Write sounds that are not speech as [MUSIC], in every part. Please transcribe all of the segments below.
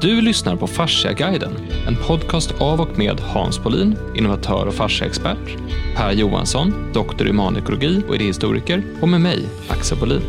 Du lyssnar på Fasciaguiden, en podcast av och med Hans Bolin, innovatör och fasciaexpert, Per Johansson, doktor i humanekologi och idéhistoriker och med mig, Axel Bolin.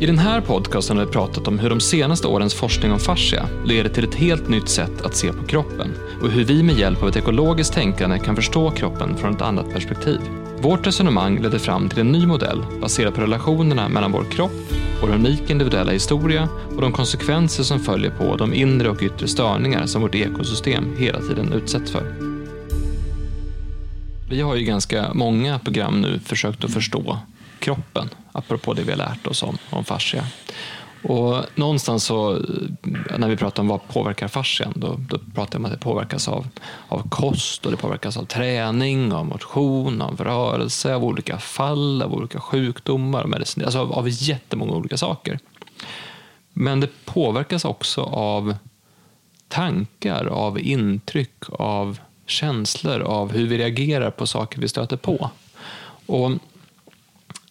I den här podcasten har vi pratat om hur de senaste årens forskning om fascia leder till ett helt nytt sätt att se på kroppen och hur vi med hjälp av ett ekologiskt tänkande kan förstå kroppen från ett annat perspektiv. Vårt resonemang ledde fram till en ny modell baserad på relationerna mellan vår kropp, vår unika individuella historia och de konsekvenser som följer på de inre och yttre störningar som vårt ekosystem hela tiden utsätts för. Vi har ju ganska många program nu försökt att förstå kroppen, apropå det vi har lärt oss om, om fascia. Och någonstans så, när vi pratar om vad påverkar fascian, då, då pratar vi om att det påverkas av, av kost, och det påverkas av träning, av motion, av rörelse, av olika fall, av olika sjukdomar, medicin, alltså av, av jättemånga olika saker. Men det påverkas också av tankar, av intryck, av känslor, av hur vi reagerar på saker vi stöter på. Och,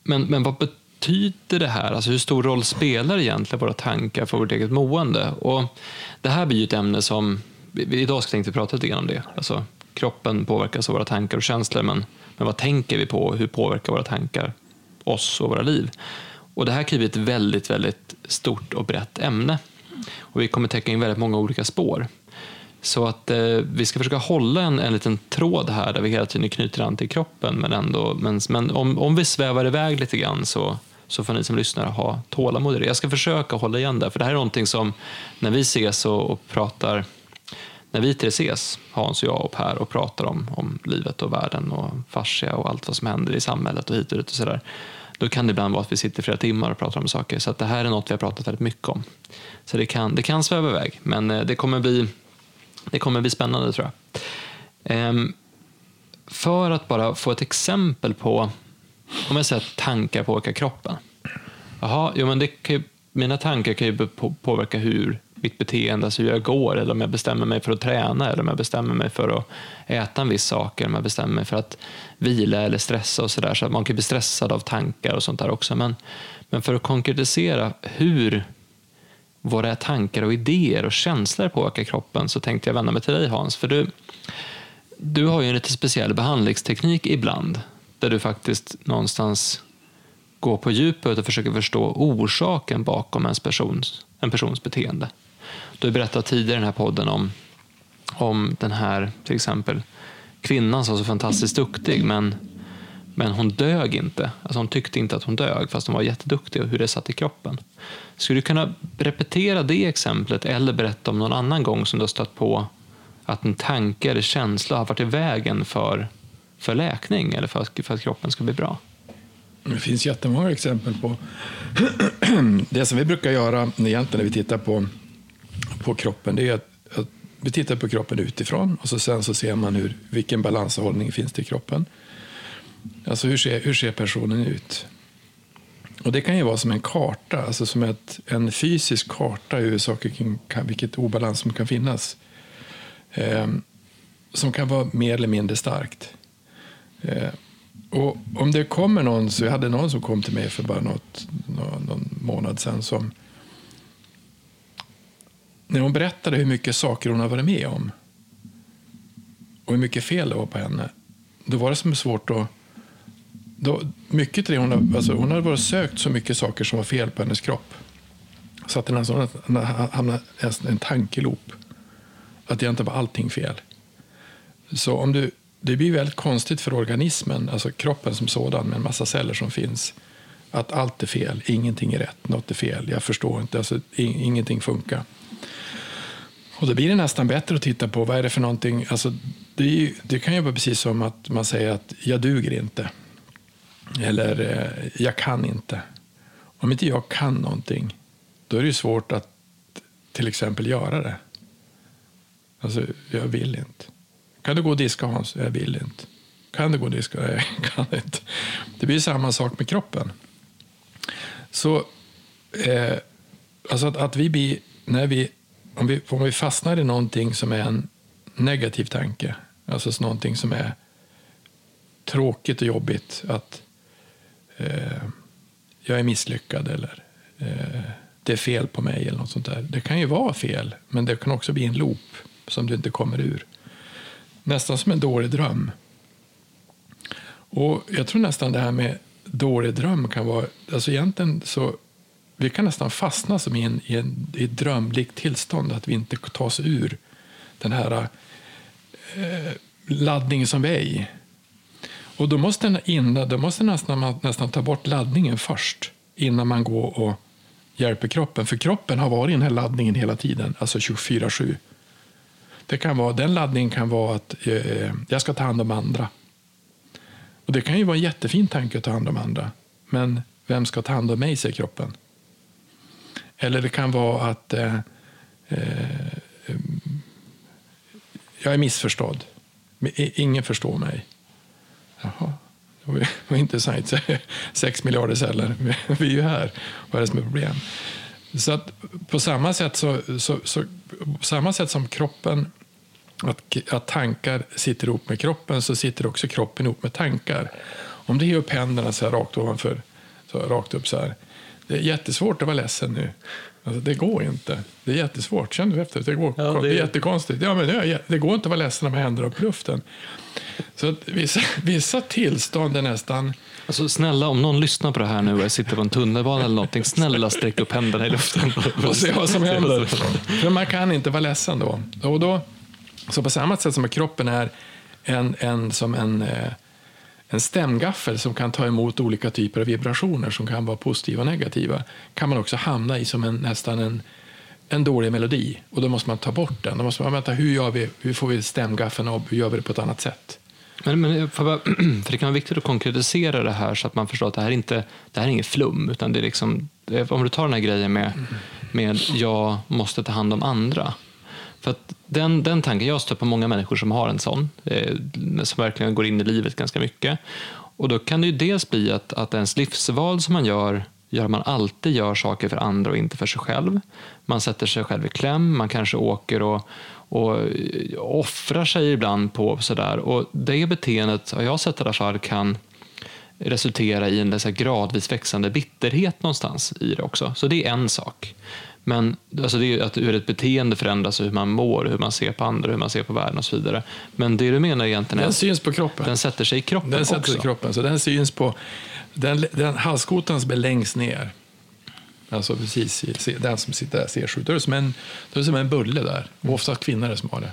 men, men vad betyder det här? Alltså hur stor roll spelar egentligen våra tankar för vårt eget mående? Och det här blir ju ett ämne som, idag ska jag prata lite grann om det. Alltså, kroppen påverkas av våra tankar och känslor, men, men vad tänker vi på? Hur påverkar våra tankar oss och våra liv? Och det här kan bli ett väldigt, väldigt stort och brett ämne. Och vi kommer täcka in väldigt många olika spår. Så att eh, vi ska försöka hålla en, en liten tråd här där vi hela tiden knyter an till kroppen. Men, ändå, men, men om, om vi svävar iväg lite grann så, så får ni som lyssnar ha tålamod i det. Jag ska försöka hålla igen där, för det här är någonting som när vi ses och, och pratar när vi tre ses, Hans och jag och Per, och pratar om, om livet och världen och fascia och allt vad som händer i samhället och hit och dit och sådär, då kan det ibland vara att vi sitter flera timmar och pratar om saker. Så att det här är något vi har pratat väldigt mycket om. Så det kan, det kan sväva iväg, men eh, det kommer bli, det kommer bli spännande tror jag. Ehm, för att bara få ett exempel på om jag säger att tankar påverkar kroppen. Jaha, jo, men det kan ju, mina tankar kan ju påverka hur mitt beteende, alltså hur jag går, eller om jag bestämmer mig för att träna, eller om jag bestämmer mig för att äta en viss sak, eller om jag bestämmer mig för att vila eller stressa och sådär. Så man kan bli stressad av tankar och sånt där också. Men, men för att konkretisera hur våra tankar och idéer och känslor påverkar kroppen så tänkte jag vända mig till dig Hans. För du, du har ju en lite speciell behandlingsteknik ibland där du faktiskt någonstans går på djupet och försöker förstå orsaken bakom ens persons, en persons beteende. Du har berättat tidigare i den här podden om, om den här, till exempel, kvinnan som var så fantastiskt duktig, men, men hon dög inte. Alltså hon tyckte inte att hon dög, fast hon var jätteduktig och hur det satt i kroppen. Skulle du kunna repetera det exemplet eller berätta om någon annan gång som du har stött på att en tanke eller känsla har varit i vägen för för läkning eller för att, för att kroppen ska bli bra? Det finns jättemånga exempel på [CLEARS THROAT] det som vi brukar göra egentligen när vi tittar på, på kroppen. Det är att, att vi tittar på kroppen utifrån och så sen så ser man hur, vilken balanshållning finns det i kroppen. Alltså hur ser, hur ser personen ut? Och Det kan ju vara som en karta, alltså som ett, en fysisk karta hur saker kan, vilket obalans som kan finnas. Eh, som kan vara mer eller mindre starkt. Eh, och om det kommer någon, så jag hade någon som kom till mig för bara något, någon, någon månad sedan som när hon berättade hur mycket saker hon har varit med om och hur mycket fel det var på henne, då var det som svårt att... Då, mycket till det hon, har, alltså hon hade varit sökt så mycket saker som var fel på hennes kropp. Så att den alltså hamnade i en tankeloop. Att egentligen var allting fel. Så om du det blir väldigt konstigt för organismen, alltså kroppen som sådan med en massa celler som finns. Att allt är fel, ingenting är rätt, något är fel, jag förstår inte, alltså, ingenting funkar. Och då blir det nästan bättre att titta på vad är det för någonting. Alltså, det, ju, det kan ju vara precis som att man säger att jag duger inte. Eller eh, jag kan inte. Om inte jag kan någonting, då är det ju svårt att till exempel göra det. Alltså, jag vill inte. Kan du gå och diska Hans? Jag vill inte. Kan du gå och diska? Nej, jag kan inte. Det blir samma sak med kroppen. Så eh, alltså att, att, vi blir, när vi, om vi, om vi fastnar i någonting som är en negativ tanke, alltså någonting som är tråkigt och jobbigt, att eh, jag är misslyckad eller eh, det är fel på mig eller något sånt där. Det kan ju vara fel, men det kan också bli en loop som du inte kommer ur. Nästan som en dålig dröm. Och jag tror nästan det här med dålig dröm kan vara, alltså egentligen så, vi kan nästan fastna som i, en, i, en, i ett drömlikt tillstånd, att vi inte tar oss ur den här eh, laddningen som vi är i. Och då måste, den då måste nästan, man nästan ta bort laddningen först innan man går och hjälper kroppen. För kroppen har varit i den här laddningen hela tiden, alltså 24-7. Det kan vara, den laddningen kan vara att eh, jag ska ta hand om andra. Och Det kan ju vara en jättefin tanke att ta hand om andra. Men vem ska ta hand om mig, säger kroppen. Eller det kan vara att eh, eh, jag är missförstådd. Ingen förstår mig. Jaha, det var intressant. [LAUGHS] Sex miljarder celler, vi är ju här. Vad är det som är problem? Så att på samma sätt, så, så, så, samma sätt som kroppen att, att tankar sitter ihop med kroppen så sitter också kroppen ihop med tankar. Om du ger upp händerna så här rakt ovanför, så rakt upp så här. Det är jättesvårt att vara ledsen nu. Alltså, det går inte. Det är jättesvårt. Känner du efter? Det, går, ja, det... det är jättekonstigt. Ja, men det, det går inte att vara ledsen med händerna upp i luften. Så att vissa, vissa tillstånd är nästan... Alltså, snälla, om någon lyssnar på det här nu och jag sitter på en tunnelbana eller någonting, snälla sträck upp händerna i luften. och se vad som händer. [LAUGHS] För man kan inte vara ledsen då. Och då så på samma sätt som att kroppen är en, en, som en, eh, en stämgaffel som kan ta emot olika typer av vibrationer som kan vara positiva och negativa kan man också hamna i som en, nästan en, en dålig melodi. Och då måste man ta bort den. Då måste man vänta, hur, gör vi, hur får vi stämgaffeln och hur gör vi det på ett annat sätt? Men, men för, [CLEARS THROAT] för det kan vara viktigt att konkretisera det här så att man förstår att det här inte det här är inget flum. Utan det är liksom, om du tar den här grejen med, med jag måste ta hand om andra. För att den, den tanken, jag stöter på många människor som har en sån, eh, som verkligen går in i livet ganska mycket. Och då kan det ju dels bli att, att ens livsval som man gör gör man alltid gör saker för andra och inte för sig själv. Man sätter sig själv i kläm, man kanske åker och, och offrar sig ibland på sådär. Och det beteendet, har jag sett i alla fall, kan resultera i en så gradvis växande bitterhet någonstans i det också. Så det är en sak. Men alltså det är att hur ett beteende förändras, hur man mår, hur man ser på andra, hur man ser på världen och så vidare. Men det du menar egentligen är Den syns på kroppen. Den sätter sig i kroppen Den sätter också. sig i kroppen, så den syns på den, den halskotan som är längst ner. Alltså precis, den som sitter där ser sju. Då är det som en, då är som en bulle där. Och oftast kvinnor som har det.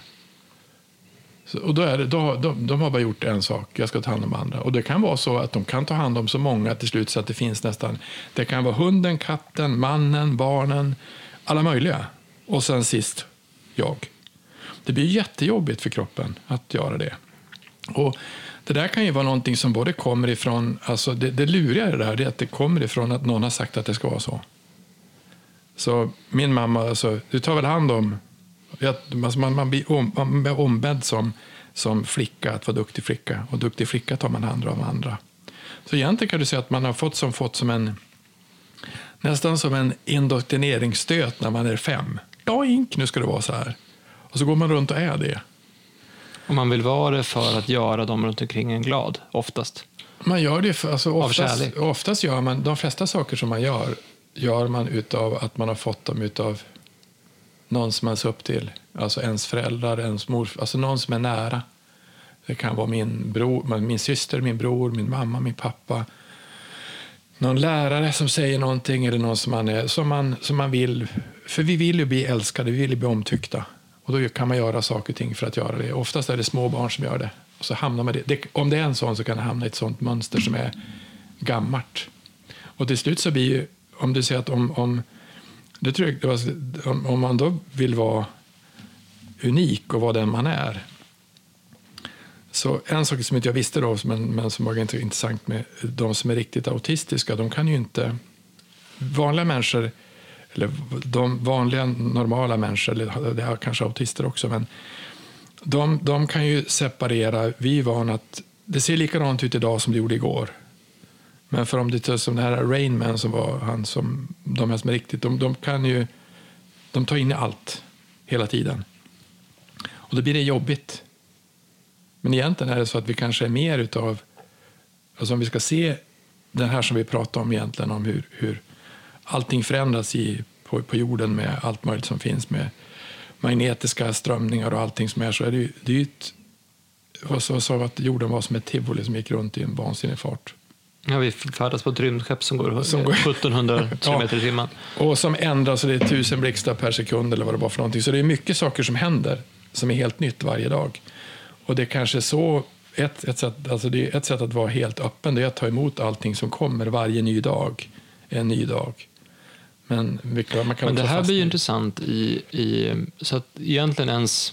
Så, och då är det, då, de, de har bara gjort en sak, jag ska ta hand om andra. Och det kan vara så att de kan ta hand om så många till slut så att det finns nästan, det kan vara hunden, katten, mannen, barnen, alla möjliga. Och sen sist, jag. Det blir jättejobbigt för kroppen att göra det. Och det där kan ju vara någonting som både kommer ifrån, alltså det, det luriga i det där är att det kommer ifrån att någon har sagt att det ska vara så. Så min mamma, alltså, du tar väl hand om, alltså man, man, blir om, man blir ombedd som, som flicka att vara duktig flicka och duktig flicka tar man hand om andra. Så egentligen kan du säga att man har fått som, fått som en nästan som en indoktrineringsstöt när man är fem. Doink, nu ska det vara så här. Och så går man runt och är det. Och man vill vara det för att göra dem runt omkring en glad, oftast. Man gör det för, alltså oftast, oftast gör man, de flesta saker som man gör, gör man utav att man har fått dem utav någon som man ser upp till. Alltså ens föräldrar, ens mor, alltså någon som är nära. Det kan vara min, bror, min syster, min bror, min mamma, min pappa. Någon lärare som säger någonting eller någon som man, är, som man, som man vill. För vi vill ju bli älskade, vi vill ju bli omtyckta. Och då kan man göra saker och ting för att göra det. Oftast är det små barn som gör det. Och så hamnar man det. det. Om det är en sån så kan det hamna i ett sånt mönster som är gammalt. Och till slut så blir ju, om du säger att om, om, det tror jag, om, om man då vill vara unik och vara den man är. Så en sak som inte jag visste då, men, men som var ganska intressant med de som är riktigt autistiska, de kan ju inte... Vanliga människor eller de vanliga normala människor, eller det är kanske autister också, men de, de kan ju separera. Vi är vana att det ser likadant ut idag som det gjorde igår. Men för om det är som den här Rainman som var han som, de här som är riktigt, de, de kan ju, de tar in i allt hela tiden. Och då blir det jobbigt. Men egentligen är det så att vi kanske är mer utav, alltså om vi ska se den här som vi pratar om egentligen, om hur, hur allting förändras i på, på jorden med allt möjligt som finns med magnetiska strömningar och allting som är så är det ju, det är ju ett, och så sa att jorden var som ett tivoli som gick runt i en vansinnig fart. Ja, vi färdas på ett rymdskepp som går, Som går- 1700 [LAUGHS] kilometer i timmen. Och som ändras, så det är tusen blixtar per sekund eller vad det var för någonting. Så det är mycket saker som händer som är helt nytt varje dag. Och det är kanske så, ett, ett, sätt, alltså det är ett sätt att vara helt öppen, det är att ta emot allting som kommer varje ny dag. En ny dag. Men kan, man kan Men det här blir ju intressant i, i så att egentligen ens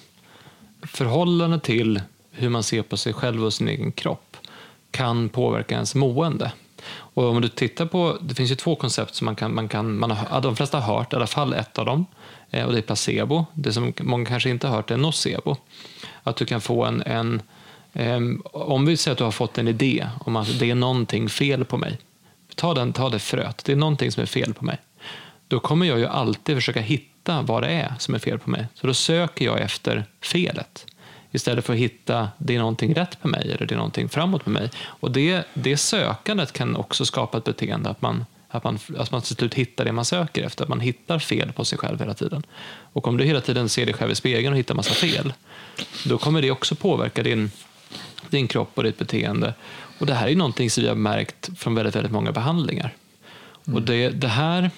förhållande till hur man ser på sig själv och sin egen kropp kan påverka ens mående. Och om du tittar på, det finns ju två koncept som man kan, man kan man har, de flesta har hört, i alla fall ett av dem, eh, och det är placebo. Det som många kanske inte har hört är nocebo. Att du kan få en, en ehm, om vi säger att du har fått en idé om att det är någonting fel på mig, ta, den, ta det fröet, det är någonting som är fel på mig. Då kommer jag ju alltid försöka hitta vad det är som är fel på mig. Så då söker jag efter felet. Istället för att hitta det är någonting rätt på mig eller det är någonting framåt med mig. Och det, det sökandet kan också skapa ett beteende att man, att man, att man till slut hittar det man söker efter. Att man hittar fel på sig själv hela tiden. Och om du hela tiden ser dig själv i spegeln och hittar massa fel, då kommer det också påverka din, din kropp och ditt beteende. Och det här är någonting som vi har märkt från väldigt, väldigt många behandlingar. Och det, det här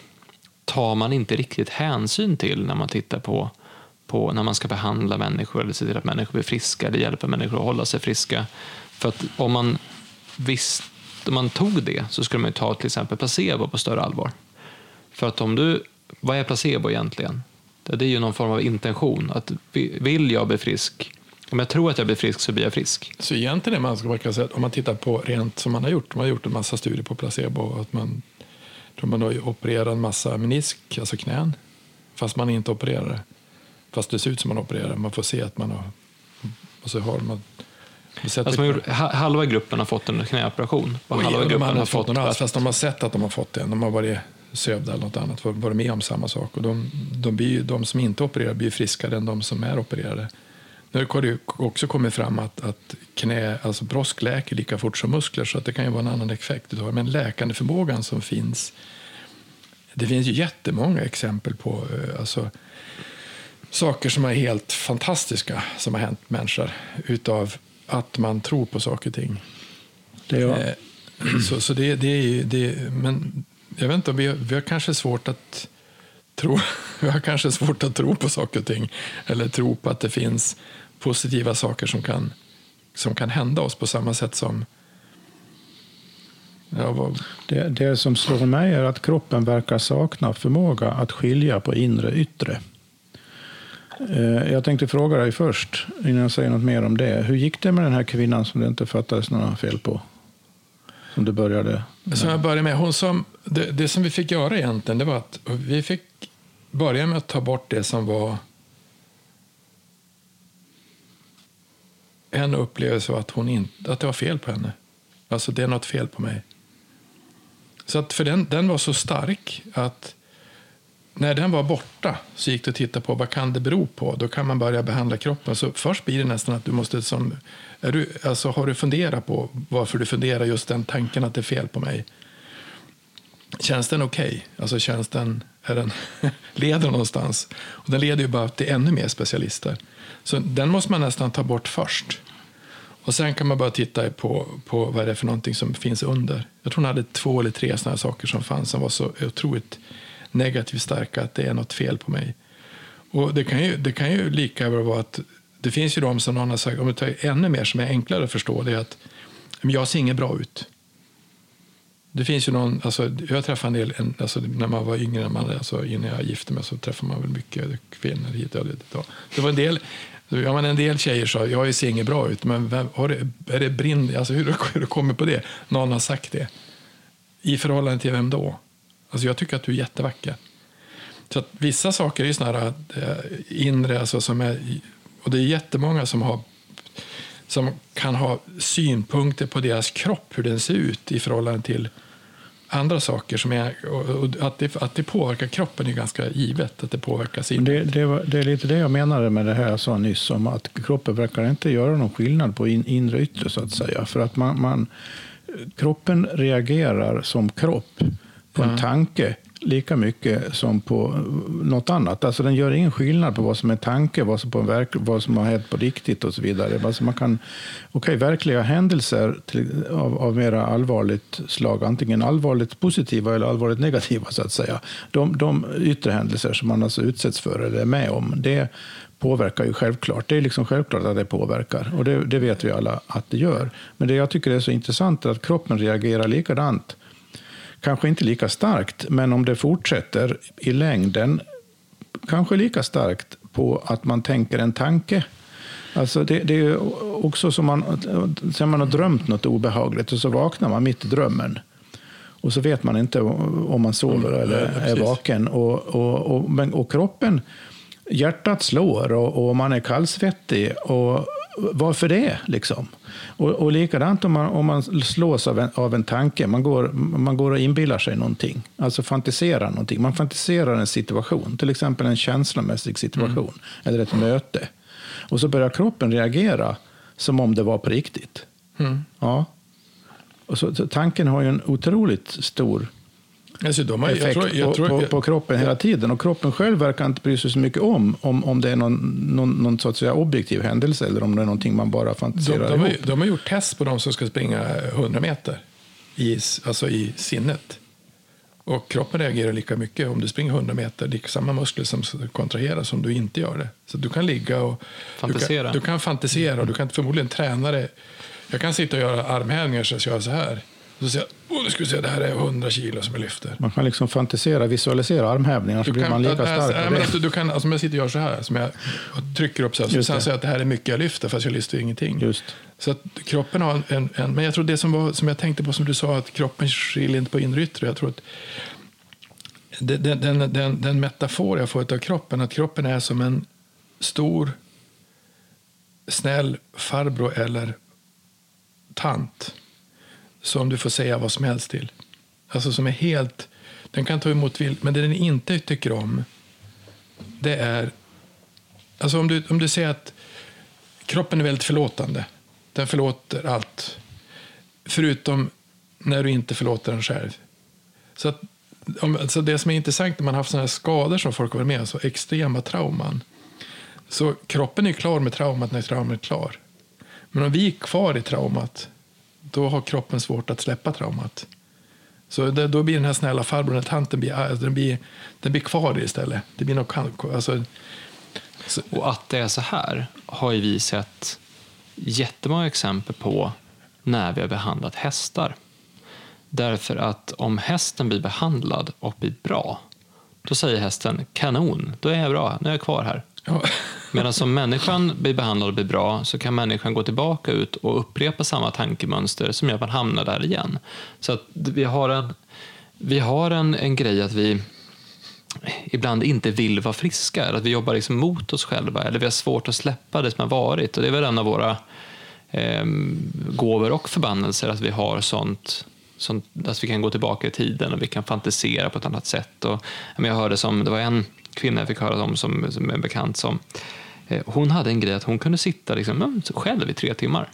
tar man inte riktigt hänsyn till när man tittar på, på när man ska behandla människor eller se till att människor blir friska eller hjälpa människor att hålla sig friska. För att om man, visst, om man tog det så skulle man ju ta till exempel placebo på större allvar. För att om du, vad är placebo egentligen? Det är ju någon form av intention. Att vill jag bli frisk, om jag tror att jag blir frisk så blir jag frisk. Så egentligen är man, ska man kan säga, om man tittar på rent som man har gjort, man har gjort en massa studier på placebo, att man, tror man har opererat en massa menisk, alltså knän, fast man inte opererar det. Fast det ser ut som man opererar, man får se att man har, och så har man, Alltså gjort, ha- halva gruppen har fått en knäoperation och halva gruppen har inte fått någon alls, fast de har sett att de har fått det. De har varit sövda eller något annat, varit med om samma sak. Och de, de, blir, de som inte opererar blir friskare än de som är opererade. Nu har det också kommit fram att, att knä, alltså brosk läker lika fort som muskler, så att det kan ju vara en annan effekt. Men läkande förmågan som finns, det finns ju jättemånga exempel på eh, alltså, saker som är helt fantastiska som har hänt människor utav att man tror på saker och ting. Det är, Eh, Så, så det, det är ju, det, men jag vet inte, vi har, vi har kanske svårt att tro, [LAUGHS] vi har kanske svårt att tro på saker och ting. Eller tro på att det finns positiva saker som kan, som kan hända oss på samma sätt som Ja, vad, det, det som slår mig är att kroppen verkar sakna förmåga att skilja på inre och yttre. Eh, jag tänkte fråga dig först, innan jag säger något mer om det. Hur gick det med den här kvinnan som det inte fattades några fel på? Som du började Som jag började med, hon som, det, det som vi fick göra egentligen, det var att vi fick börja med att ta bort det som var en upplevelse av att, hon in, att det var fel på henne. Alltså det är något fel på mig. Så att för den, den var så stark att när den var borta så gick det att titta på vad kan det bero på. Då kan man börja behandla kroppen. Så först blir det nästan att du måste som, är du, alltså har du funderat på varför du funderar just den tanken att det är fel på mig? Känns den okej? Alltså känns den, är den, [LAUGHS] leder någonstans? Och den leder ju bara till ännu mer specialister. Så den måste man nästan ta bort först. Och sen kan man bara titta på, på vad det är för någonting som finns under. Jag tror hon hade två eller tre sådana saker som fanns som var så otroligt negativt starka att det är något fel på mig. Och det kan ju, det kan ju lika bra vara att det finns ju de som någon har sagt, om vi tar ännu mer som är enklare att förstå, det är att jag ser inget bra ut. Det finns ju någon, alltså, jag träffade en del, en, alltså, när man var yngre, när man, alltså, innan jag gifte mig så träffade man väl mycket kvinnor hit och dit. Det var en del, ja, men en del tjejer sa, jag ser inget bra ut, men vem, har det, är det brinn, alltså, hur har du kommit på det? Någon har sagt det. I förhållande till vem då? Alltså, jag tycker att du är jättevacker. Så att vissa saker är ju såna här eh, inre, alltså som är, och det är jättemånga som har som kan ha synpunkter på deras kropp, hur den ser ut i förhållande till andra saker. Som är, och, och att, det, att det påverkar kroppen är ganska givet, att det påverkar sin... Det, det, var, det är lite det jag menade med det här jag sa nyss om att kroppen verkar inte göra någon skillnad på in, inre och yttre så att säga. För att man, man, kroppen reagerar som kropp på en tanke lika mycket som på något annat. Alltså den gör ingen skillnad på vad som är tanke, vad som, på verk, vad som har hänt på riktigt och så vidare. Alltså man kan, okay, verkliga händelser till, av, av mera allvarligt slag, antingen allvarligt positiva eller allvarligt negativa, så att säga. De, de yttre händelser som man alltså utsätts för eller är med om, det påverkar ju självklart. Det är liksom självklart att det påverkar och det, det vet vi alla att det gör. Men det jag tycker är så intressant är att kroppen reagerar likadant Kanske inte lika starkt, men om det fortsätter i längden, kanske lika starkt på att man tänker en tanke. Alltså det, det är också som man, sen man har drömt något obehagligt och så vaknar man mitt i drömmen. Och så vet man inte om man sover mm, eller ja, är vaken. Och, och, och, men, och kroppen, hjärtat slår och, och man är kallsvettig. Och varför det? Liksom? Och, och likadant om man, om man slås av en, av en tanke, man går, man går och inbillar sig någonting, alltså fantiserar någonting. Man fantiserar en situation, till exempel en känslomässig situation mm. eller ett möte. Och så börjar kroppen reagera som om det var på riktigt. Mm. Ja. Och så, så, tanken har ju en otroligt stor Alltså, de har, effekt jag tror, jag tror, på, på, på, kroppen hela tiden. Och kroppen själv verkar inte bry sig så mycket om, om, om det är någon, någon, någon så att säga, objektiv händelse eller om det är någonting man bara fantiserar de, de, har, de har gjort test på de som ska springa 100 meter i, alltså i sinnet. Och kroppen reagerar lika mycket om du springer 100 meter. Det är samma muskler som kontraheras om du inte gör det. Så du kan ligga och fantisera. Du kan, du kan fantisera och du kan förmodligen träna det. Jag kan sitta och göra armhävningar så jag gör så här. Så säger jag, nu ska vi se, det här är 100 kilo som jag lyfter. Man kan liksom fantasera, visualisera armhävningar så blir man lika stark. Alltså, men alltså, du kan, alltså, om jag sitter och gör så här, som jag trycker upp så här, så sen säger jag att det här är mycket jag lyfter, fast jag lyfter ingenting. Just. Så att kroppen har en, en, men jag tror det som, var, som jag tänkte på, som du sa, att kroppen skiljer inte på inre och yttre. Jag tror att den, den, den, den metafor jag får av kroppen, att kroppen är som en stor, snäll farbror eller tant som du får säga vad som helst till. Alltså som är helt... Den kan ta emot vilt, men det den inte tycker om det är... Alltså om du, om du säger att kroppen är väldigt förlåtande. Den förlåter allt. Förutom när du inte förlåter den själv. Så, att, om, alltså det som är intressant när man har haft sådana skador som folk har varit med om, så extrema trauman. Så kroppen är klar med traumat när traumat är klar. Men om vi är kvar i traumat då har kroppen svårt att släppa traumat. Så det, då blir den här snälla farbrorn, tanten, blir, alltså, den blir, den blir kvar istället. Det blir något, alltså, så. Och att det är så här har ju vi sett jättemånga exempel på när vi har behandlat hästar. Därför att om hästen blir behandlad och blir bra, då säger hästen kanon, då är jag bra, nu är jag kvar här. Ja. [LAUGHS] Medan som människan blir behandlad och blir bra så kan människan gå tillbaka ut och upprepa samma tankemönster som gör att man hamnar där igen. Så att vi har en, vi har en, en grej att vi ibland inte vill vara friska, att vi jobbar liksom mot oss själva eller vi har svårt att släppa det som har varit. Och det är väl en av våra eh, gåvor och förbannelser att vi har sånt sånt, att vi kan gå tillbaka i tiden och vi kan fantisera på ett annat sätt. Och, jag hörde som, det var en kvinna jag fick höra om som, som är bekant som eh, hon hade en grej att hon kunde sitta liksom, själv i tre timmar.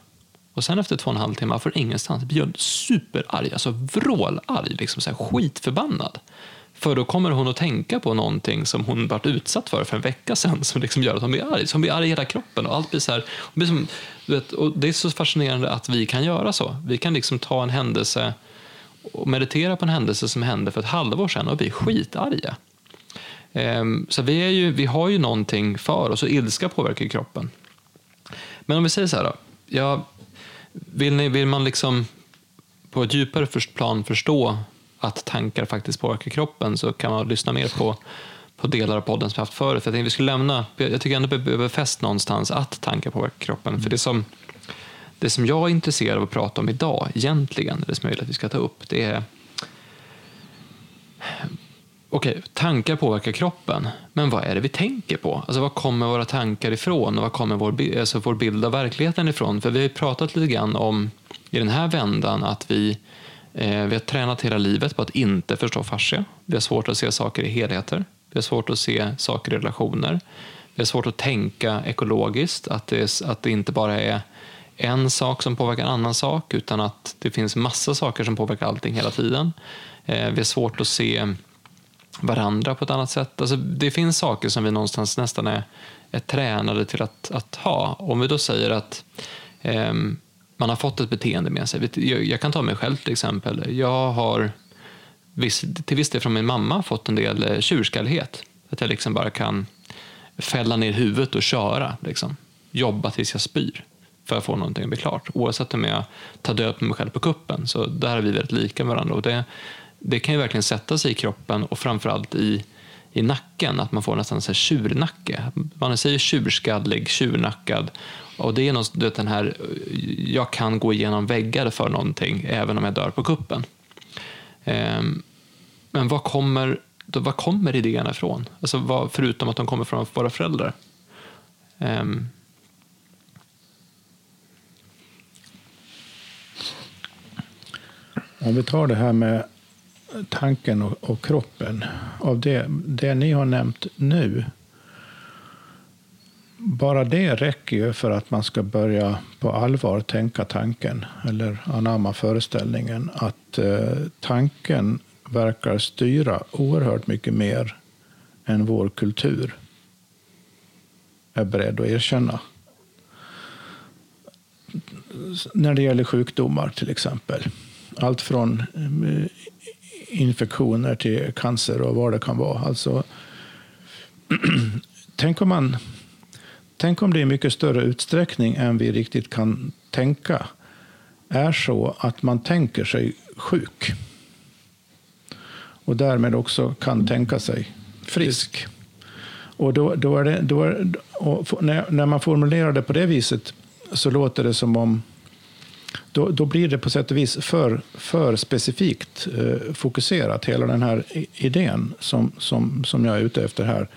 Och sen efter två och en halv timme från ingenstans blir hon superarg, alltså vrålarg, liksom så här skitförbannad. För då kommer hon att tänka på någonting som hon varit utsatt för för en vecka sedan som liksom gör att hon blir arg. Så hon blir arg i hela kroppen och allt blir så här. Blir som, vet, och det är så fascinerande att vi kan göra så. Vi kan liksom ta en händelse och meditera på en händelse som hände för ett halvår sedan och bli skitarga. Ehm, så vi, är ju, vi har ju någonting för oss och ilska påverkar kroppen. Men om vi säger så här då. Ja, vill, ni, vill man liksom på ett djupare plan förstå att tankar faktiskt påverkar kroppen så kan man lyssna mer på, på delar av podden som vi haft förut. Jag, vi skulle lämna, jag tycker ändå att vi behöver fäst någonstans att tankar påverkar kroppen. Mm. För det som, det som jag är intresserad av att prata om idag, egentligen, det som jag vill att vi ska ta upp, det är Okej, okay, tankar påverkar kroppen, men vad är det vi tänker på? Alltså, var kommer våra tankar ifrån och var kommer vår, alltså, vår bild av verkligheten ifrån? För vi har pratat lite grann om i den här vändan att vi, eh, vi har tränat hela livet på att inte förstå fascia. Vi har svårt att se saker i helheter. Vi har svårt att se saker i relationer. Vi har svårt att tänka ekologiskt, att det, att det inte bara är en sak som påverkar en annan sak, utan att det finns massa saker som påverkar allting hela tiden. Eh, vi har svårt att se varandra på ett annat sätt. Alltså, det finns saker som vi någonstans nästan är, är tränade till att, att ha. Om vi då säger att eh, man har fått ett beteende med sig. Jag, jag, kan ta mig själv till exempel. Jag har viss, till viss del från min mamma fått en del eh, tjurskallighet. Att jag liksom bara kan fälla ner huvudet och köra. Liksom. Jobba tills jag spyr för att få någonting att bli klart. Oavsett om jag tar död på mig själv på kuppen. Så där är vi väldigt lika med varandra. Och det, det kan ju verkligen sätta sig i kroppen och framförallt i, i nacken, att man får nästan en tjurnacke. Man säger tjurskallig, tjurnackad. Och det är något, vet, den här, jag kan gå igenom väggar för någonting även om jag dör på kuppen. Ehm, men var kommer, då, var kommer idéerna ifrån? Alltså, vad, förutom att de kommer från våra föräldrar. Ehm. Om vi tar det här med tanken och, och kroppen. Av det, det ni har nämnt nu. Bara det räcker ju för att man ska börja på allvar tänka tanken eller anamma föreställningen att eh, tanken verkar styra oerhört mycket mer än vår kultur är beredd att erkänna. När det gäller sjukdomar till exempel. Allt från eh, infektioner till cancer och vad det kan vara. Alltså, [CLEARS THROAT] tänk, om man, tänk om det i mycket större utsträckning än vi riktigt kan tänka är så att man tänker sig sjuk och därmed också kan tänka sig frisk. Och då, då är det, då är, när, när man formulerar det på det viset så låter det som om då, då blir det på sätt och vis för, för specifikt eh, fokuserat, hela den här idén som, som, som jag är ute efter här.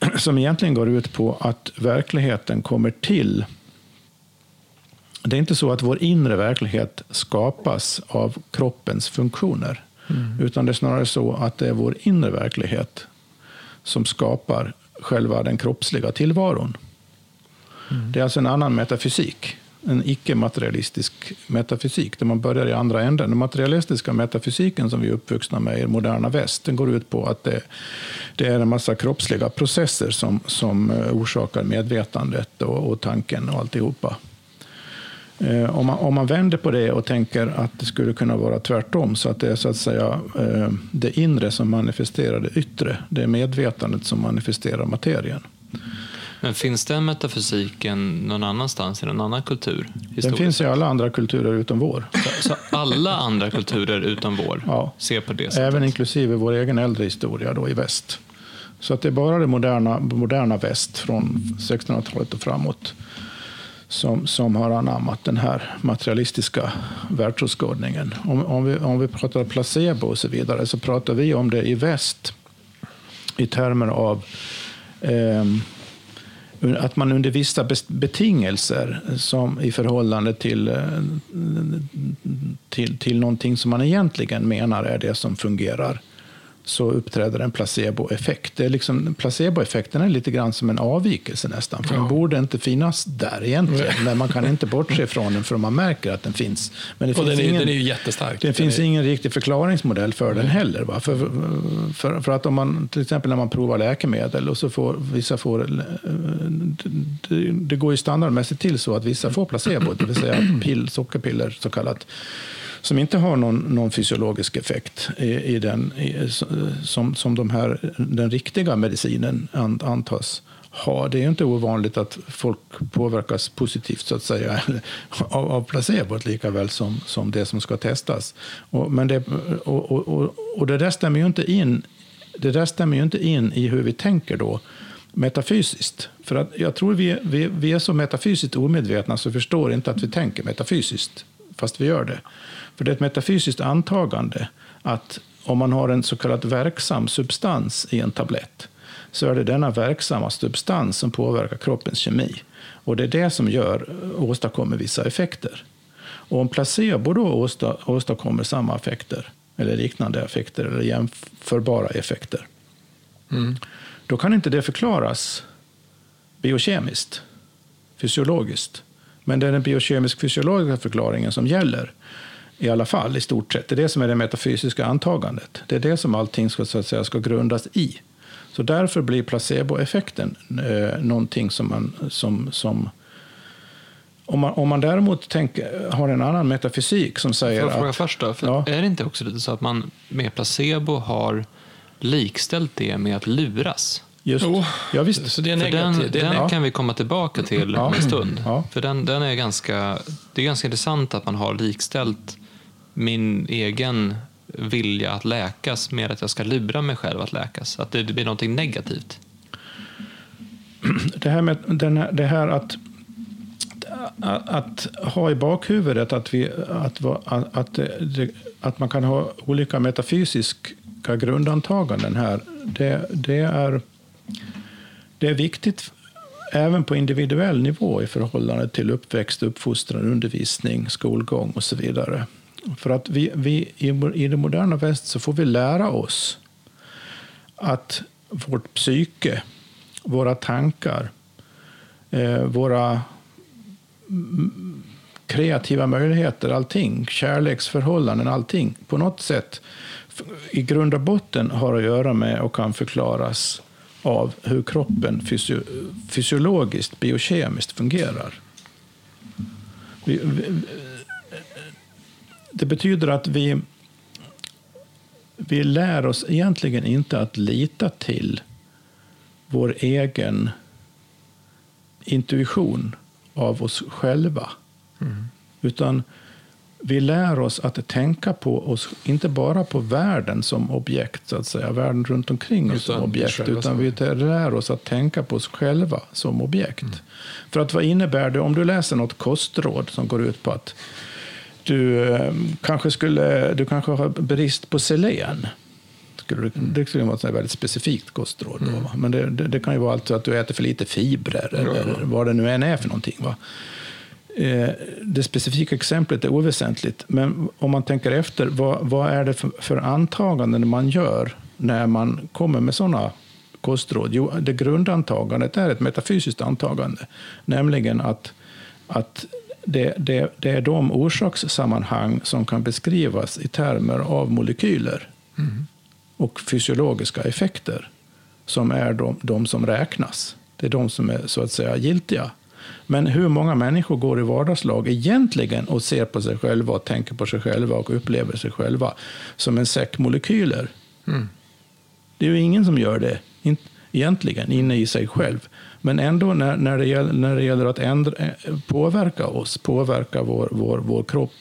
[CLEARS THROAT] Som egentligen går ut på att verkligheten kommer till. Det är inte så att vår inre verklighet skapas av kroppens funktioner. Mm. Utan det är snarare så att det är vår inre verklighet som skapar själva den kroppsliga tillvaron. Mm. Det är alltså en annan metafysik en icke-materialistisk metafysik, där man börjar i andra änden. Den materialistiska metafysiken som vi är uppvuxna med i moderna väst, den går ut på att det, det är en massa kroppsliga processer som, som eh, orsakar medvetandet och, och tanken och alltihopa. Eh, om, man, om man vänder på det och tänker att det skulle kunna vara tvärtom, så att det är så att säga eh, det inre som manifesterar det yttre, det är medvetandet som manifesterar materien. Men finns den metafysiken någon annanstans i någon annan kultur? Den finns i alla andra kulturer utom vår. Så, så alla andra kulturer utom vår ja. ser på det sättet? Även inklusive vår egen äldre historia då i väst. Så att det är bara det moderna, moderna väst från 1600-talet och framåt som, som har anammat den här materialistiska världsåskådningen. Om, om, vi, om vi pratar placebo och så vidare så pratar vi om det i väst i termer av eh, att man under vissa betingelser som i förhållande till, eh, till, till någonting som man egentligen menar är det som fungerar så uppträder en placeboeffekt. Det är liksom, placeboeffekten är lite grann som en avvikelse nästan. För ja. Den borde inte finnas där egentligen. Men man kan inte bortse från den för man märker att den finns. Men det och finns den, är, ingen, den är ju jättestark. Det den finns är... ingen riktig förklaringsmodell för den heller. Va? För, för, för, att om man till exempel när man provar läkemedel och så får vissa får... Det, det går ju standardmässigt till så att vissa får placebo, det vill säga pill, sockerpiller så kallat som inte har någon, någon fysiologisk effekt i, i den, i, som, som de här, den riktiga medicinen antas ha. Det är inte ovanligt att folk påverkas positivt så att säga [LAUGHS] av, av placebot lika väl som, som det som ska testas. Och, men det, och, och, och det där stämmer ju inte in det där stämmer ju inte in i hur vi tänker då metafysiskt. För att jag tror vi, vi, vi är så metafysiskt omedvetna så vi förstår inte att vi tänker metafysiskt, fast vi gör det. För det är ett metafysiskt antagande att om man har en så kallad verksam substans i en tablett så är det denna verksamma substans som påverkar kroppens kemi. Och det är det som gör, åstadkommer vissa effekter. Och om placebo då åstadkommer samma effekter, eller liknande effekter, eller jämförbara effekter, mm. då kan inte det förklaras biokemiskt, fysiologiskt. Men det är den biokemisk-fysiologiska förklaringen som gäller. I alla fall, i stort sett. Det är det som är det metafysiska antagandet. Det är det som allting ska, så att säga, ska grundas i. Så därför blir placeboeffekten eh, någonting som man... Som, som, om, man om man däremot tänker, har en annan metafysik som säger Får jag fråga att... först då? För Ja. Är det inte också lite så att man med placebo har likställt det med att luras? Just, Jo. ja, visst. Så det är den negativt. Det är den neg- kan vi komma tillbaka till Ja. om en stund. Ja. För den, den är ganska, det är ganska intressant att man har likställt min egen vilja att läkas med att jag ska lura mig själv att läkas. Att det, blir någonting negativt. [CLEARS THROAT] det här med här, det här att, att, ha i bakhuvudet att, vi, att, att, att, att man kan ha olika metafysiska grundantaganden här, det, det, är, det är viktigt även på individuell nivå i förhållande till uppväxt, uppfostran, undervisning, skolgång och så vidare. För att vi, vi i, i det moderna väst så får vi lära oss att vårt psyke, våra tankar, eh, våra kreativa möjligheter, allting, kärleksförhållanden, allting, på något sätt i grund och botten har att göra med och kan förklaras av hur kroppen fysio fysiologiskt, biokemiskt fungerar. Vi, vi, det betyder att vi, vi lär oss egentligen inte att lita till vår egen intuition av oss själva. Utan vi lär oss att tänka på oss, inte bara på världen som objekt, så att säga, världen runt omkring oss som Utan objekt, utan vi lär oss att tänka på oss själva som objekt. För att vad innebär det om du läser något kostråd som går ut på att du eh, kanske, skulle, du kanske har brist på selen. Du, det skulle vara ett väldigt specifikt kostråd. Va? Men det, det, det kan ju vara alltså att du äter för lite fibrer eller vad det nu än är för någonting. Va? Eh, det specifika exemplet är oväsentligt, men om man tänker efter, vad, vad är det för, för antaganden man gör när man kommer med sådana kostråd? Jo, det grundantagandet är ett metafysiskt antagande, nämligen att, att det, det, det är de orsakssammanhang som kan beskrivas i termer av molekyler och fysiologiska effekter som är de, de som räknas. Det är de som är så att säga giltiga. Men hur många människor går i vardagslag egentligen och ser på sig själva och tänker på sig själva och upplever sig själva som en säck molekyler? Det är ju ingen som gör det egentligen inne i sig själv. Men ändå när, när, det, gäller, när det gäller att ändra, eh, påverka oss, påverka vår, vår, vår kropp,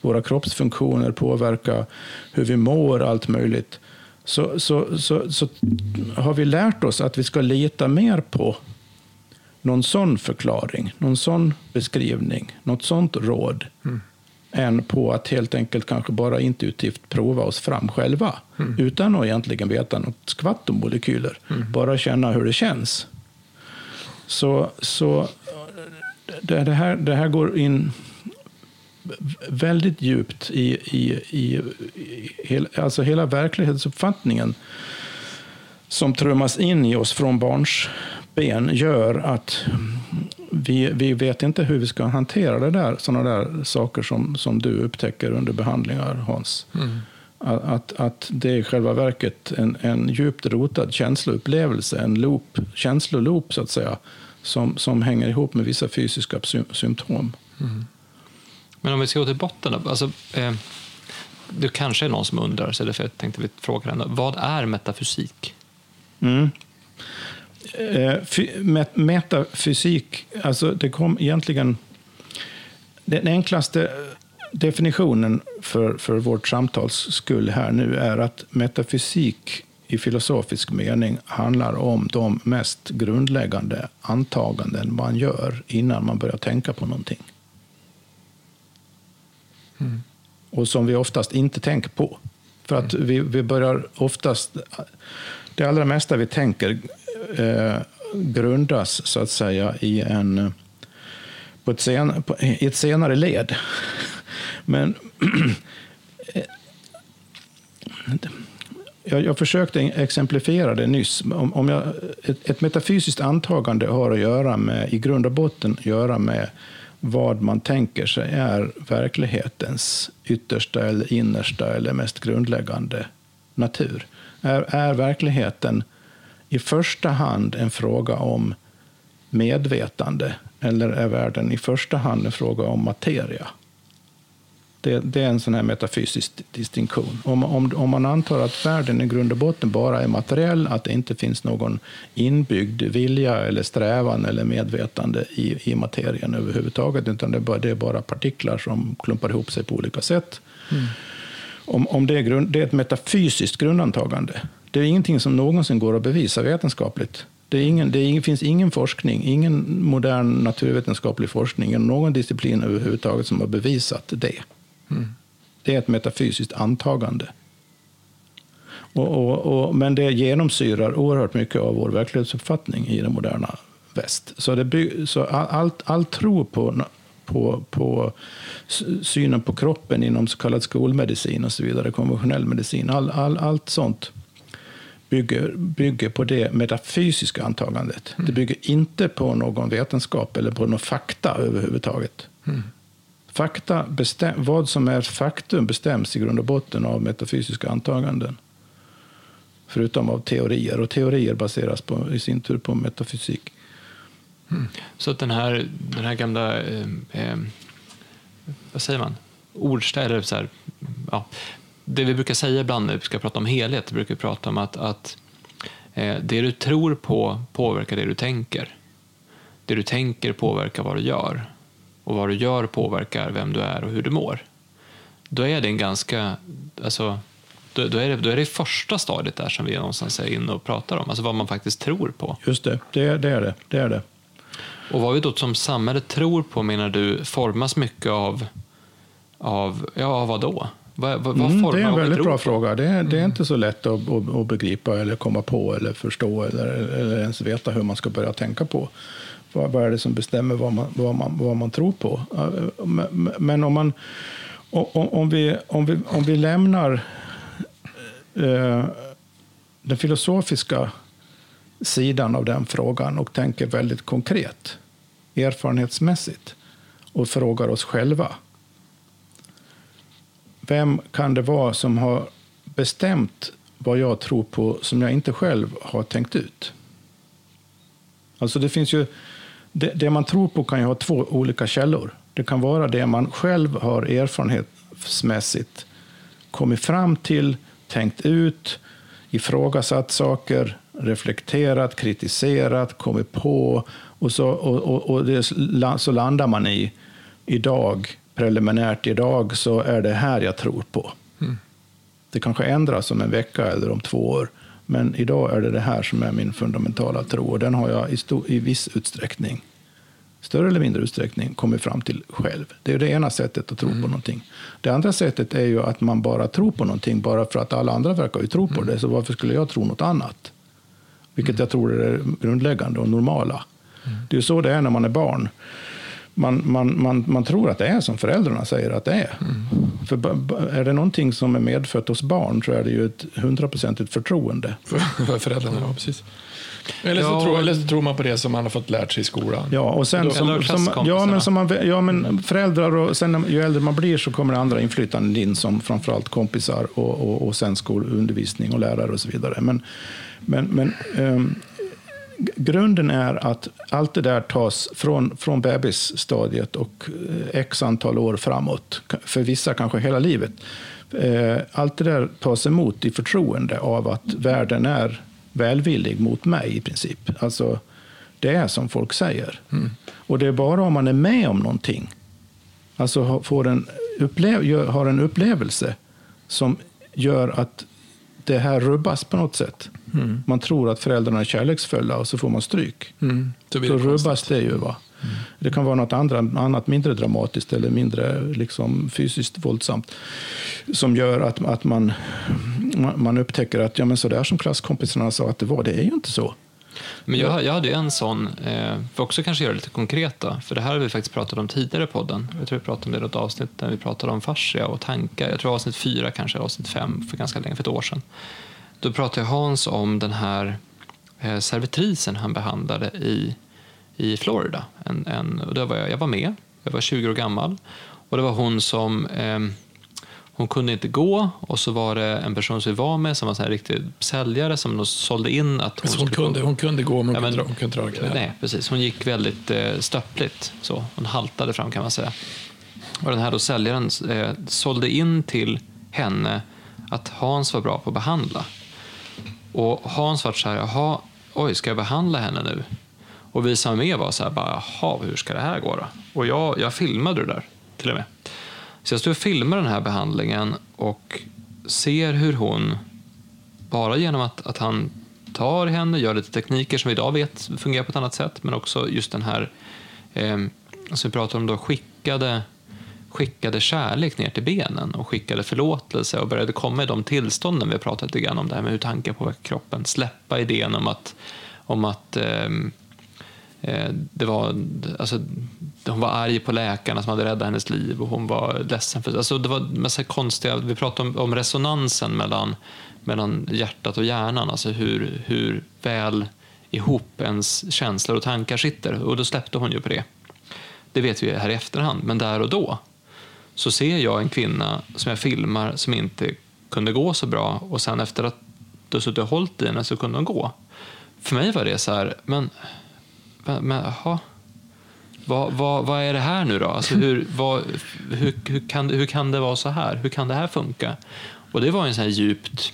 våra kroppsfunktioner, påverka hur vi mår, allt möjligt, så, så, så, så har vi lärt oss att vi ska lita mer på någon sån förklaring, någon sån beskrivning, något sånt råd, än på att helt enkelt kanske bara intuitivt prova oss fram själva, utan att egentligen veta något skvatt om molekyler, bara känna hur det känns. Så, så det, det, här, det här går in väldigt djupt i, i, i, i hel, alltså hela verklighetsuppfattningen som trummas in i oss från barns ben gör att vi, vi vet inte hur vi ska hantera det där, sådana där saker som, som du upptäcker under behandlingar, Hans. Mm att, att det är i själva verket en, en djupt rotad känsloupplevelse, en loop, känsloloop så att säga, som, som hänger ihop med vissa fysiska sy symptom. Men om vi ska gå till botten. Alltså, eh, det kanske är någon som undrar, så därför tänkte vi fråga den. Vad är metafysik? Mm. Eh, fy- met- metafysik, alltså det kom egentligen... Den enklaste definitionen för, för vårt samtals skull här nu är att metafysik i filosofisk mening handlar om de mest grundläggande antaganden man gör innan man börjar tänka på någonting. Och som vi oftast inte tänker på. För att vi, vi börjar oftast... Det allra mesta vi tänker eh, grundas så att säga i, en, på ett, sen, på, i ett senare led. Men [CLEARS THROAT] jag, jag försökte exemplifiera det nyss. Om, om jag, ett, ett metafysiskt antagande har att göra med, i grund och botten, att göra med vad man tänker sig är verklighetens yttersta eller innersta eller mest grundläggande natur. Är, är verkligheten i första hand en fråga om medvetande eller är världen i första hand en fråga om materia? Det, det, är en sån här metafysisk distinktion. Om, om, om, man antar att världen i grund och botten bara är materiell, att det inte finns någon inbyggd vilja eller strävan eller medvetande i, i materien överhuvudtaget, utan det är, bara, det är bara partiklar som klumpar ihop sig på olika sätt. Mm. Om, om det, är grund, det är ett metafysiskt grundantagande. Det är ingenting som någonsin går att bevisa vetenskapligt. Det, ingen, det finns ingen forskning, ingen modern naturvetenskaplig forskning någon disciplin överhuvudtaget som har bevisat det. Mm. Det är ett metafysiskt antagande. Och, och, och, men det genomsyrar oerhört mycket av vår verklighetsuppfattning i den moderna väst. Så, det så allt, all tro på, på, på synen på kroppen inom så kallad skolmedicin och så vidare, konventionell medicin, all, all, allt sånt bygger, bygger på det metafysiska antagandet. Mm. Det bygger inte på någon vetenskap eller på någon fakta överhuvudtaget. Mm. Fakta bestäm, vad som är faktum bestäms i grund och botten av metafysiska antaganden. Förutom av teorier. Och teorier baseras på, i sin tur på metafysik. Mm. Så den här, den här gamla, eh, eh, vad säger man, ordstäder, så här, ja, det vi brukar säga ibland när vi ska prata om helhet, vi brukar prata om att, att eh, det du tror på påverkar det du tänker. Det du tänker påverkar vad du gör och vad du gör påverkar vem du är och hur du mår. Då är det en ganska, alltså, då, då, är det, då är det första stadiet där som vi någonstans är inne och pratar om, alltså vad man faktiskt tror på. Just det, det, det är det. det är det. Och vad vi då som samhälle tror på menar du formas mycket av, av ja, vad då? Vad, vad, vad mm, det är en väldigt bra på? fråga. Det är, det är, mm. inte så lätt att, att, att, begripa eller komma på eller förstå eller, eller ens veta hur man ska börja tänka på. Vad, vad är det som bestämmer vad man, vad man, vad man tror på? Men om, man, om, vi, om, vi, om vi lämnar eh, den filosofiska sidan av den frågan och tänker väldigt konkret, erfarenhetsmässigt och frågar oss själva. Vem kan det vara som har bestämt vad jag tror på som jag inte själv har tänkt ut? Alltså det finns ju det, det, man tror på kan ju ha två olika källor. Det kan vara det man själv har erfarenhetsmässigt kommit fram till, tänkt ut, ifrågasatt saker, reflekterat, kritiserat, kommit på och så, och, och, och det, så landar man i idag, preliminärt idag, så är det här jag tror på. Mm. Det kanske ändras om en vecka eller om två år. Men idag är det det här som är min fundamentala tro och den har jag i, stor, i viss utsträckning, större eller mindre utsträckning, kommit fram till själv. Det är det ena sättet att tro mm. på någonting. Det andra sättet är ju att man bara tror på någonting bara för att alla andra verkar ju tro på mm. det, så varför skulle jag tro något annat? Vilket mm. jag tror är det grundläggande och normala. Mm. Det är så det är när man är barn man, man, man, man tror att det är som föräldrarna säger att det är. Mm. För är det någonting som är medfött hos barn så är det ju ett hundraprocentigt förtroende. [LAUGHS] För föräldrarna, ja precis. Eller så, ja, tror, eller så tror man på det som man har fått lärt sig i skolan. Ja, och sen som, som, ja, men som man, ja, men föräldrar och sen ju äldre man blir så kommer det andra inflytanden in som framförallt kompisar och, och, och sen skolundervisning och lärare och så vidare. Men, men, men um, grunden är att allt det där tas från, från bebisstadiet och eh, x antal år framåt. För vissa kanske hela livet. Eh, allt det där tas emot i förtroende av att världen är välvillig mot mig i princip. Alltså, det är som folk säger. Mm. Och det är bara om man är med om någonting, alltså får en upplev har en upplevelse som gör att det här rubbas på något sätt. Mm. Man tror att föräldrarna är kärleksfulla och så får man stryk. Mm. Så Då rubbas konstigt. det ju. Va? Mm. Det kan vara något andra, annat mindre dramatiskt eller mindre liksom, fysiskt våldsamt som gör att, att man, man upptäcker att ja, men så där som klasskompisarna sa att det var, det är ju inte så. Men jag, jag hade en sån, eh, för också kanske göra det lite konkret för det här har vi faktiskt pratat om tidigare i podden. Jag tror vi pratade om det i något avsnitt när vi pratade om fascia och tankar. Jag tror avsnitt fyra, kanske avsnitt fem, för ganska länge, för ett år sedan. Då pratade Hans om den här eh, servitrisen han behandlade i, i Florida. En, en, och då var jag, jag var med Jag var 20 år gammal. Och det var hon som eh, hon kunde inte gå och så var det en person som vi var med som var en riktig säljare som då sålde in att hon, hon, kunde, hon kunde gå men hon, ja, men, hon kunde dra knä. Nej, precis. Hon gick väldigt eh, stöppligt. Så. Hon haltade fram kan man säga. Och den här då säljaren eh, sålde in till henne att Hans var bra på att behandla. Och Hans var så här, jaha, oj, ska jag behandla henne nu? Och vi som var med var så här, bara, jaha, hur ska det här gå då? Och jag, jag filmade det där till och med. Så jag står och filmar den här behandlingen och ser hur hon, bara genom att, att han tar henne, gör lite tekniker som vi idag vet fungerar på ett annat sätt, men också just den här, eh, som vi pratar om då, skickade, skickade kärlek ner till benen och skickade förlåtelse och började komma i de tillstånden vi har pratat lite grann om, det här med hur tankar påverkar kroppen, släppa idén om att, om att ehm, eh, det var, alltså, hon var arg på läkarna som hade räddat hennes liv och hon var ledsen. För, alltså, det var massa konstiga, vi pratade om, om resonansen mellan, mellan hjärtat och hjärnan, alltså hur, hur väl ihop ens känslor och tankar sitter. Och då släppte hon ju på det. Det vet vi här i efterhand, men där och då så ser jag en kvinna som jag filmar som inte kunde gå så bra och sen efter att du suttit och hållit i henne så kunde hon gå. För mig var det så här, men men, men aha. Vad, vad, vad är det här nu då? Alltså hur, vad, hur, hur, kan, hur kan det vara så här? Hur kan det här funka? Och det var en sån här djupt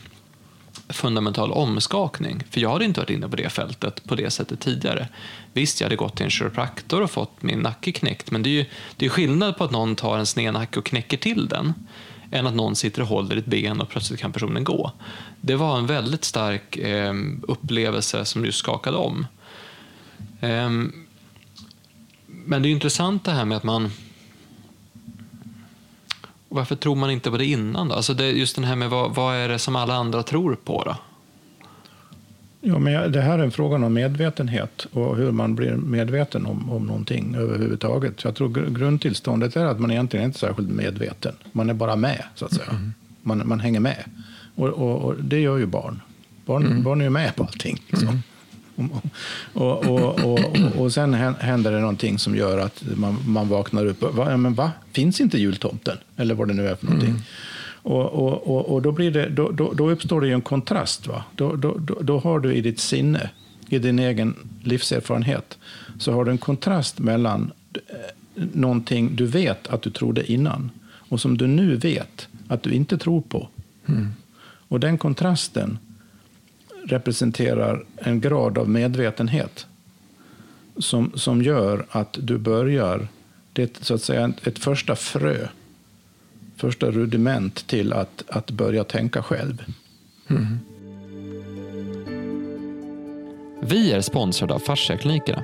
fundamental omskakning. För jag hade inte varit inne på det fältet på det sättet tidigare. Visst, jag hade gått till en kiropraktor och fått min nacke knäckt, men det är ju det är skillnad på att någon tar en sned nacke och knäcker till den än att någon sitter och håller ett ben och plötsligt kan personen gå. Det var en väldigt stark eh, upplevelse som just skakade om. Ehm, men det är intressant det här med att man... Varför tror man inte på det innan? Då? Alltså det, just det här med vad, vad, är det som alla andra tror på? Då? Ja, men det här är en fråga om medvetenhet och hur man blir medveten om, om någonting överhuvudtaget. Jag tror grundtillståndet är att man egentligen inte är särskilt medveten. Man är bara med, så att säga. Mm. Man, man hänger med. Och, och, och, det gör ju barn. Barn, mm. barn är ju med på allting. Liksom. Mm. Och, och, och, och, sen händer det någonting som gör att man, man vaknar upp. Va, men va? Finns inte jultomten? Eller vad det nu är för någonting. Mm. Och, och, och, då, blir det, då, då, då, uppstår det en kontrast. Va? Då, då, då, då har du i ditt sinne, i din egen livserfarenhet, så har du en kontrast mellan eh, någonting du vet att du trodde innan och som du nu vet att du inte tror på. Mm. Och den kontrasten representerar en grad av medvetenhet som, som gör att du börjar, det är så att säga ett första frö, första rudiment till att, att börja tänka själv. Mm. Vi är sponsrade av Fasciaklinikerna.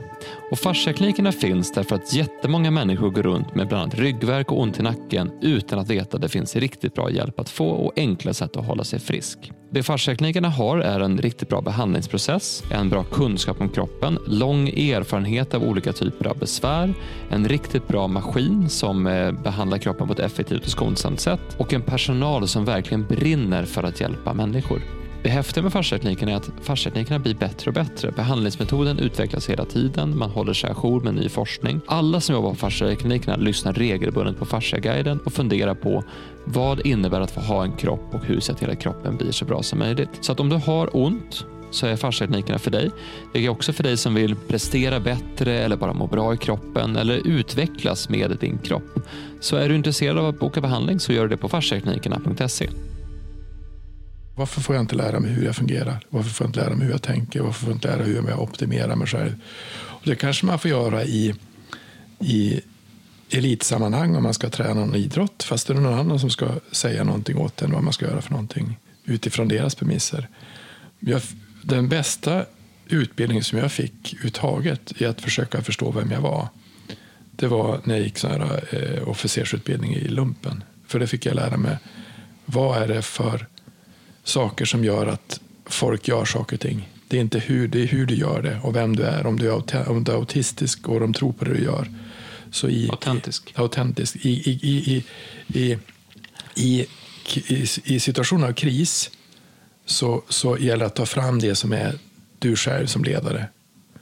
Och Fasciaklinikerna finns därför att jättemånga människor går runt med bland annat ryggvärk och ont i nacken utan att veta att det finns riktigt bra hjälp att få och enkla sätt att hålla sig frisk. Det Fasciaklinikerna har är en riktigt bra behandlingsprocess, en bra kunskap om kroppen, lång erfarenhet av olika typer av besvär, en riktigt bra maskin som eh, behandlar kroppen på ett effektivt och skonsamt sätt och en personal som verkligen brinner för att hjälpa människor. Det häftiga med fasciatekniken är att fasciateknikerna blir bättre och bättre. Behandlingsmetoden utvecklas hela tiden, man håller sig ajour med ny forskning. Alla som jobbar på fasciateknikerna lyssnar regelbundet på Fasciaguiden och funderar på vad det innebär att få ha en kropp och hur ser till att kroppen blir så bra som möjligt. Så att om du har ont så är fasciateknikerna för dig. Det är också för dig som vill prestera bättre eller bara må bra i kroppen eller utvecklas med din kropp. Så är du intresserad av att boka behandling så gör du det på fasciateknikerna.se. Varför får jag inte lära mig hur jag fungerar? Varför får jag inte lära mig hur jag tänker? Varför får jag inte lära mig hur jag optimerar mig själv? Och det kanske man får göra i, i elitsammanhang om man ska träna någon idrott. Fast det är någon annan som ska säga någonting åt en vad man ska göra för någonting utifrån deras premisser. Jag, den bästa utbildning som jag fick uttaget i att försöka förstå vem jag var det var när jag gick sån här, eh, officersutbildning i lumpen. För det fick jag lära mig vad är det för saker som gör att folk gör saker och ting. Det är inte hur, det är hur du gör det och vem du är. Om du är, om du är autistisk och de tror på det du gör. Så i, autentisk. I, autentisk. I, i, i, i, i, i, i situationer av kris så, så gäller det att ta fram det som är du själv som ledare.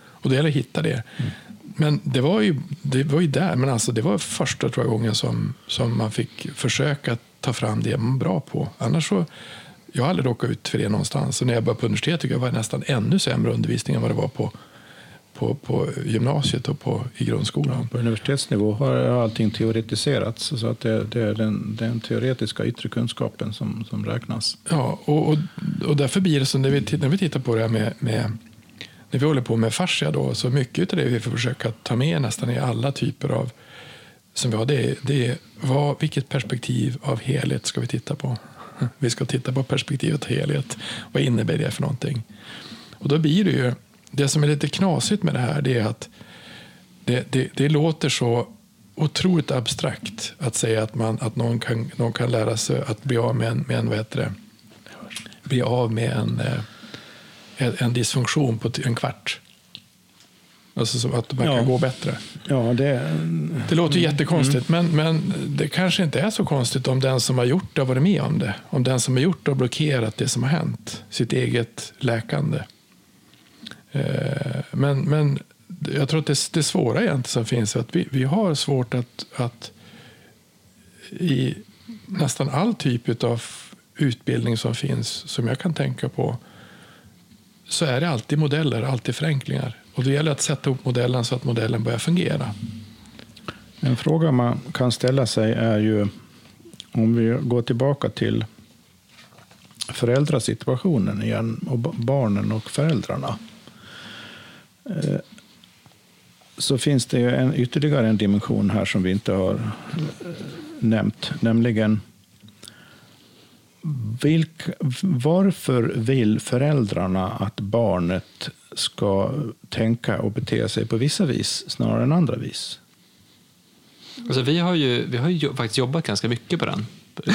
Och det gäller att hitta det. Mm. Men det var ju det var ju där, men alltså det var första tror jag, gången som, som man fick försöka ta fram det man var bra på. Annars så, jag har aldrig råkat ut för det någonstans. Och när jag började på universitetet tycker jag var nästan ännu sämre undervisning än vad det var på, på, på gymnasiet och på, i grundskolan. På universitetsnivå har allting teoretiserats, så att det, det är den, den teoretiska yttre kunskapen som, som räknas. Ja, och, och, och därför blir det så när vi, när vi tittar på det här med, med när vi håller på med fascia då, så mycket av det vi får försöka ta med nästan i alla typer av som vi har, det är, det är vad, vilket perspektiv av helhet ska vi titta på? Vi ska titta på perspektivet helhet. Vad innebär det för någonting? Och då blir det ju, det som är lite knasigt med det här, det är att det, det, det låter så otroligt abstrakt att säga att, man, att någon, kan, någon kan lära sig att bli av med en, med en vad heter det, bli av med en eh, en, en dysfunktion på en kvart. Alltså så att man ja. kan gå bättre. Ja, det, det låter mm. jättekonstigt, men, men det kanske inte är så konstigt om den som har gjort det har varit med om det. Om den som har gjort det har blockerat det som har hänt, sitt eget läkande. Eh, men, men jag tror att det, det svåra egentligen som finns är att vi, vi har svårt att, att i nästan all typ av utbildning som finns, som jag kan tänka på, så är det alltid modeller, alltid förenklingar. Och det gäller att sätta upp modellen så att modellen börjar fungera. En fråga man kan ställa sig är ju, om vi går tillbaka till föräldrasituationen igen, och barnen och föräldrarna. Eh, så finns det ju en, ytterligare en dimension här som vi inte har eh, nämnt, nämligen vilk, varför vill föräldrarna att barnet ska tänka och bete sig på vissa vis snarare än andra vis? Alltså, vi har ju, vi har ju faktiskt jobbat ganska mycket på den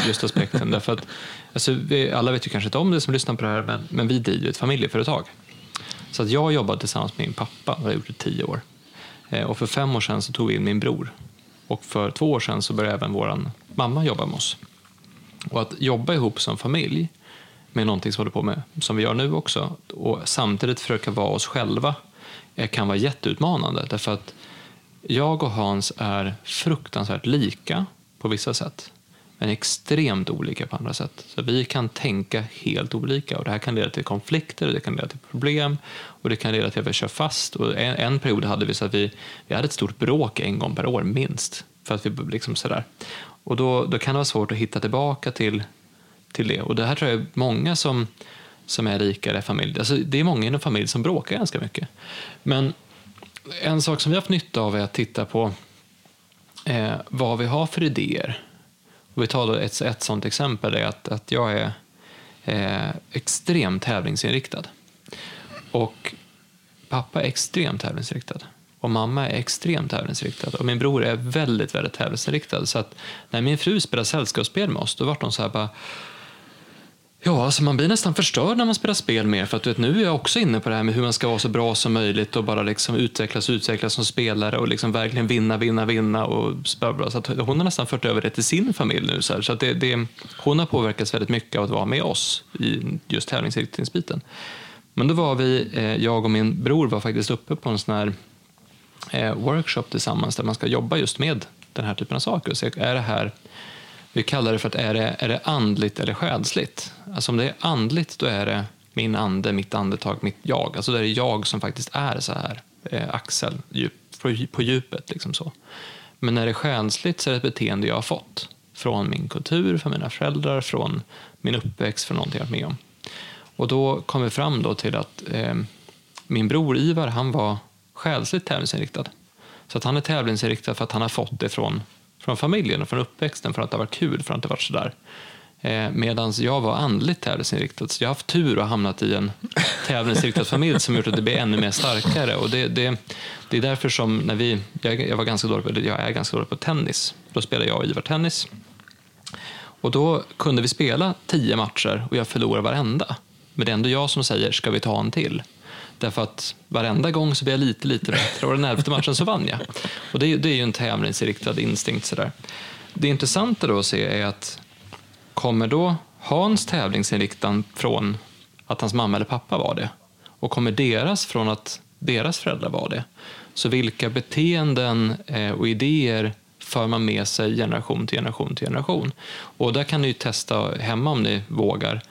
just aspekten. [LAUGHS] därför att, alltså, vi, alla vet ju kanske inte om det som lyssnar på det här, men, men vi driver ett familjeföretag. Så att jag jobbade tillsammans med min pappa, och har gjort i tio år. Eh, och för fem år sedan så tog vi in min bror. Och för två år sedan så började även vår mamma jobba med oss. Och att jobba ihop som familj med någonting som, håller på med, som vi gör nu också och samtidigt försöka vara oss själva eh, kan vara jätteutmanande. Därför att jag och Hans är fruktansvärt lika på vissa sätt men extremt olika på andra sätt. Så vi kan tänka helt olika och det här kan leda till konflikter, det kan leda till problem och det kan leda till att vi kör fast. Och en, en period hade vi så att vi, vi hade ett stort bråk en gång per år, minst. För att vi liksom sådär. Och då, då kan det vara svårt att hitta tillbaka till, till det. Och det här tror jag är många som, som är rikare familj. Alltså, det är många inom familj som bråkar ganska mycket. Men en sak som vi har haft nytta av är att titta på eh, vad vi har för idéer. Och vi tar ett, ett sådant exempel, är att, att jag är eh, extremt tävlingsinriktad. Och pappa är extremt tävlingsinriktad. Och mamma är extremt tävlingsinriktad. och min bror är väldigt, väldigt tävlingsinriktad. Så att när min fru spelar sällskapsspel med oss, då var hon så här bara Ja, alltså man blir nästan förstörd när man spelar spel mer för att vet, nu är jag också inne på det här med hur man ska vara så bra som möjligt och bara liksom utvecklas och utvecklas som spelare och liksom verkligen vinna, vinna, vinna och bra. Så hon har nästan fört över det till sin familj nu. Så, här. så att det, det, hon har påverkats väldigt mycket av att vara med oss i just tävlingsriktningsbiten. Men då var vi, eh, jag och min bror var faktiskt uppe på en sån här eh, workshop tillsammans där man ska jobba just med den här typen av saker. Och se, är det här, vi kallar det för att är det, är det andligt eller själsligt? Alltså om det är andligt, då är det min ande, mitt andetag, mitt jag. Alltså det är jag som faktiskt är så här, eh, axel, djup, på, på djupet. Liksom så. Men när det är själsligt så är det ett beteende jag har fått från min kultur, från mina föräldrar, från min uppväxt, från någonting jag varit med om. Och då kom vi fram då till att eh, min bror Ivar, han var själsligt tävlingsinriktad. Så att han är tävlingsinriktad för att han har fått det från, från familjen och från uppväxten för att det har varit kul, för att det har varit sådär. Eh, Medan jag var andligt tävlingsinriktad. Så jag har haft tur och hamnat i en tävlingsinriktad familj som gjort att det blir ännu mer starkare. Och det, det, det är därför som när vi, jag, jag, var ganska dålig på, jag är ganska dålig på tennis. Då spelade jag och Ivar tennis. Och då kunde vi spela tio matcher och jag förlorade varenda. Men det är ändå jag som säger, ska vi ta en till? Därför att varenda gång så blir jag lite, lite bättre och den elfte matchen så vann jag. Och det, det är ju en tävlingsinriktad instinkt. Sådär. Det intressanta då att se är att kommer då Hans tävlingsinriktan från att hans mamma eller pappa var det? Och kommer deras från att deras föräldrar var det? Så vilka beteenden eh, och idéer för man med sig generation till generation till generation? Och där kan ni ju testa hemma om ni vågar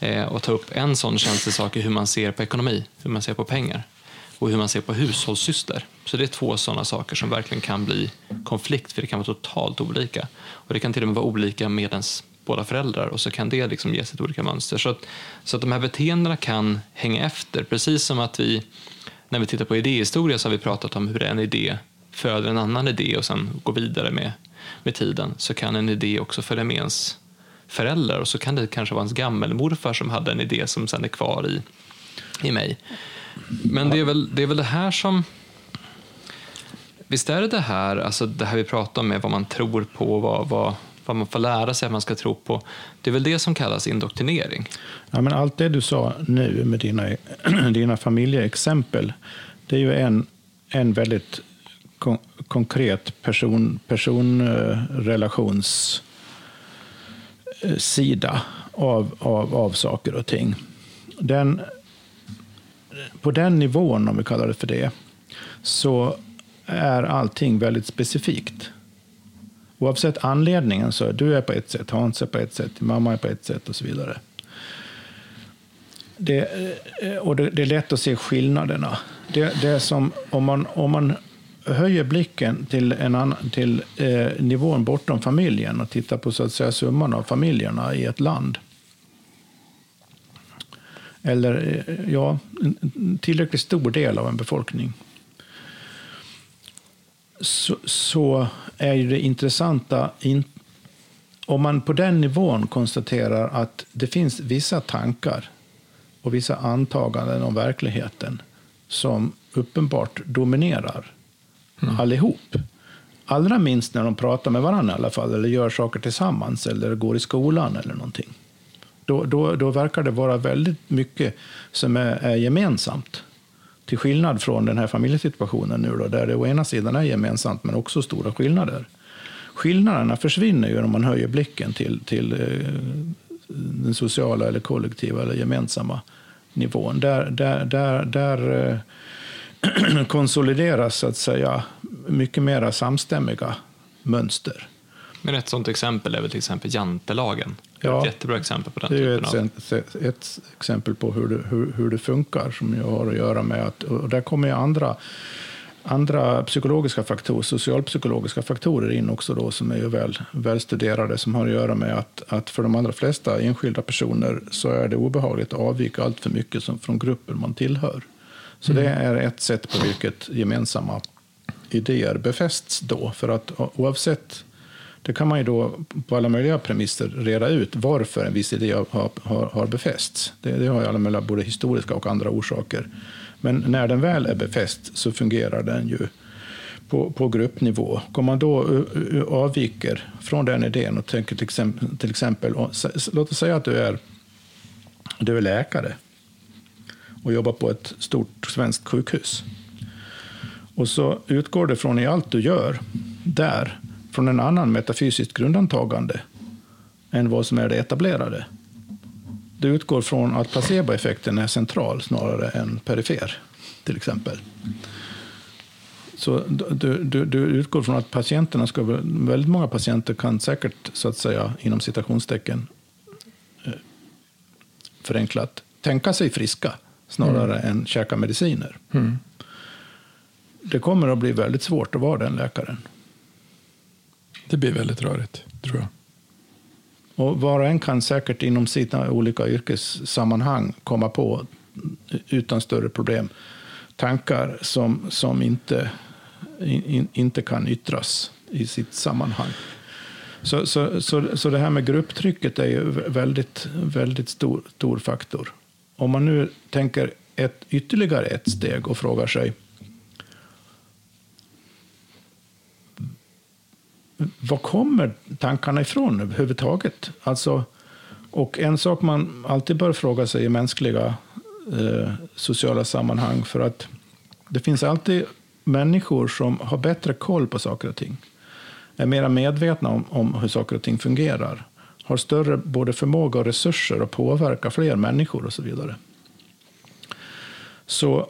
Eh, och ta upp en sån känslig sak i hur man ser på ekonomi, hur man ser på pengar och hur man ser på hushållssyster. Så det är två sådana saker som verkligen kan bli konflikt, för det kan vara totalt olika. Och det kan till och med vara olika med ens båda föräldrar och så kan det liksom ge sig olika mönster. Så att, så att de här beteendena kan hänga efter, precis som att vi, när vi tittar på idéhistoria så har vi pratat om hur en idé föder en annan idé och sen går vidare med, med tiden, så kan en idé också följa med ens föräldrar och så kan det kanske vara ens gammelmorfar som hade en idé som sen är kvar i, i mig. Men det är, väl, det är väl det här som... Visst är det det här, alltså det här vi pratar om med vad man tror på, vad, vad, vad man får lära sig att man ska tro på. Det är väl det som kallas indoktrinering? Ja, men allt det du sa nu med dina, [CLEARS THROAT] dina familjeexempel, det är ju en, en väldigt kon konkret person, eh, Eh, sida av, av, av saker och ting. Den på den nivån, om vi kallar det för det, så är allting väldigt specifikt. Oavsett anledningen, så är du är på ett sätt, Hans är på ett sätt, mamma är på ett sätt och så vidare. Det, eh, och det, det är lätt att se skillnaderna. Det, det som om man, om man höjer blicken till, en annan, till eh, nivån bortom familjen och tittar på så att säga, summan av familjerna i ett land. Eller eh, ja, en tillräckligt stor del av en befolkning, så, så är det intressanta, in, om man på den nivån konstaterar att det finns vissa tankar och vissa antaganden om verkligheten som uppenbart dominerar mm. allihop. Allra minst när de pratar med varandra i alla fall, eller gör saker tillsammans, eller går i skolan eller någonting då, då, då verkar det vara väldigt mycket som är, är gemensamt. Till skillnad från den här familjesituationen nu då, där det å ena sidan är gemensamt men också stora skillnader. Skillnaderna försvinner ju om man höjer blicken till, till eh, den sociala, eller kollektiva eller gemensamma nivån. Där, där, där, där eh, [CLEARS THROAT] konsolideras så att säga mycket mera samstämmiga mönster. Men ett sådant exempel är väl till exempel jantelagen. Ja, ett jättebra exempel på den det är typen ett, av... ett exempel på hur det, hur, hur det funkar som jag har att göra med att, och där kommer ju andra, andra psykologiska faktorer, socialpsykologiska faktorer in också då som är ju väl, välstuderade som har att göra med att, att för de allra flesta enskilda personer så är det obehagligt att avvika allt för mycket som, från gruppen man tillhör. Så mm. det är ett sätt på vilket gemensamma idéer befästs då. För att oavsett det kan man ju då på alla möjliga premisser reda ut varför en viss idé har, har, har befästs. Det, det har ju alla möjliga både historiska och andra orsaker. Men när den väl är befäst så fungerar den ju på, på gruppnivå. Om man då avviker från den idén och tänker till exempel, till exempel låt oss säga att du är, du är läkare och jobbar på ett stort svenskt sjukhus. Och så utgår det från i allt du gör där från en annan metafysiskt grundantagande än vad som är det etablerade. Det utgår från att placeboeffekten är central snarare än perifer, till exempel. Så du, du, du utgår från att patienterna ska, väldigt många patienter kan säkert, så att säga, inom citationstecken, eh, förenklat, tänka sig friska snarare mm. än käka mediciner. Mm. Det kommer att bli väldigt svårt att vara den läkaren. Det blir väldigt rörigt, tror jag. Och var och en kan säkert inom sina olika yrkessammanhang komma på utan större problem tankar som, som inte, in, inte kan yttras i sitt sammanhang. Så, så, så, så det här med grupptrycket är ju väldigt, väldigt stor, stor faktor. Om man nu tänker ett, ytterligare ett steg och frågar sig var kommer tankarna ifrån överhuvudtaget? Alltså, och en sak man alltid bör fråga sig i mänskliga eh, sociala sammanhang, för att det finns alltid människor som har bättre koll på saker och ting, är mer medvetna om, om hur saker och ting fungerar, har större både förmåga och resurser att påverka fler människor och så vidare. Så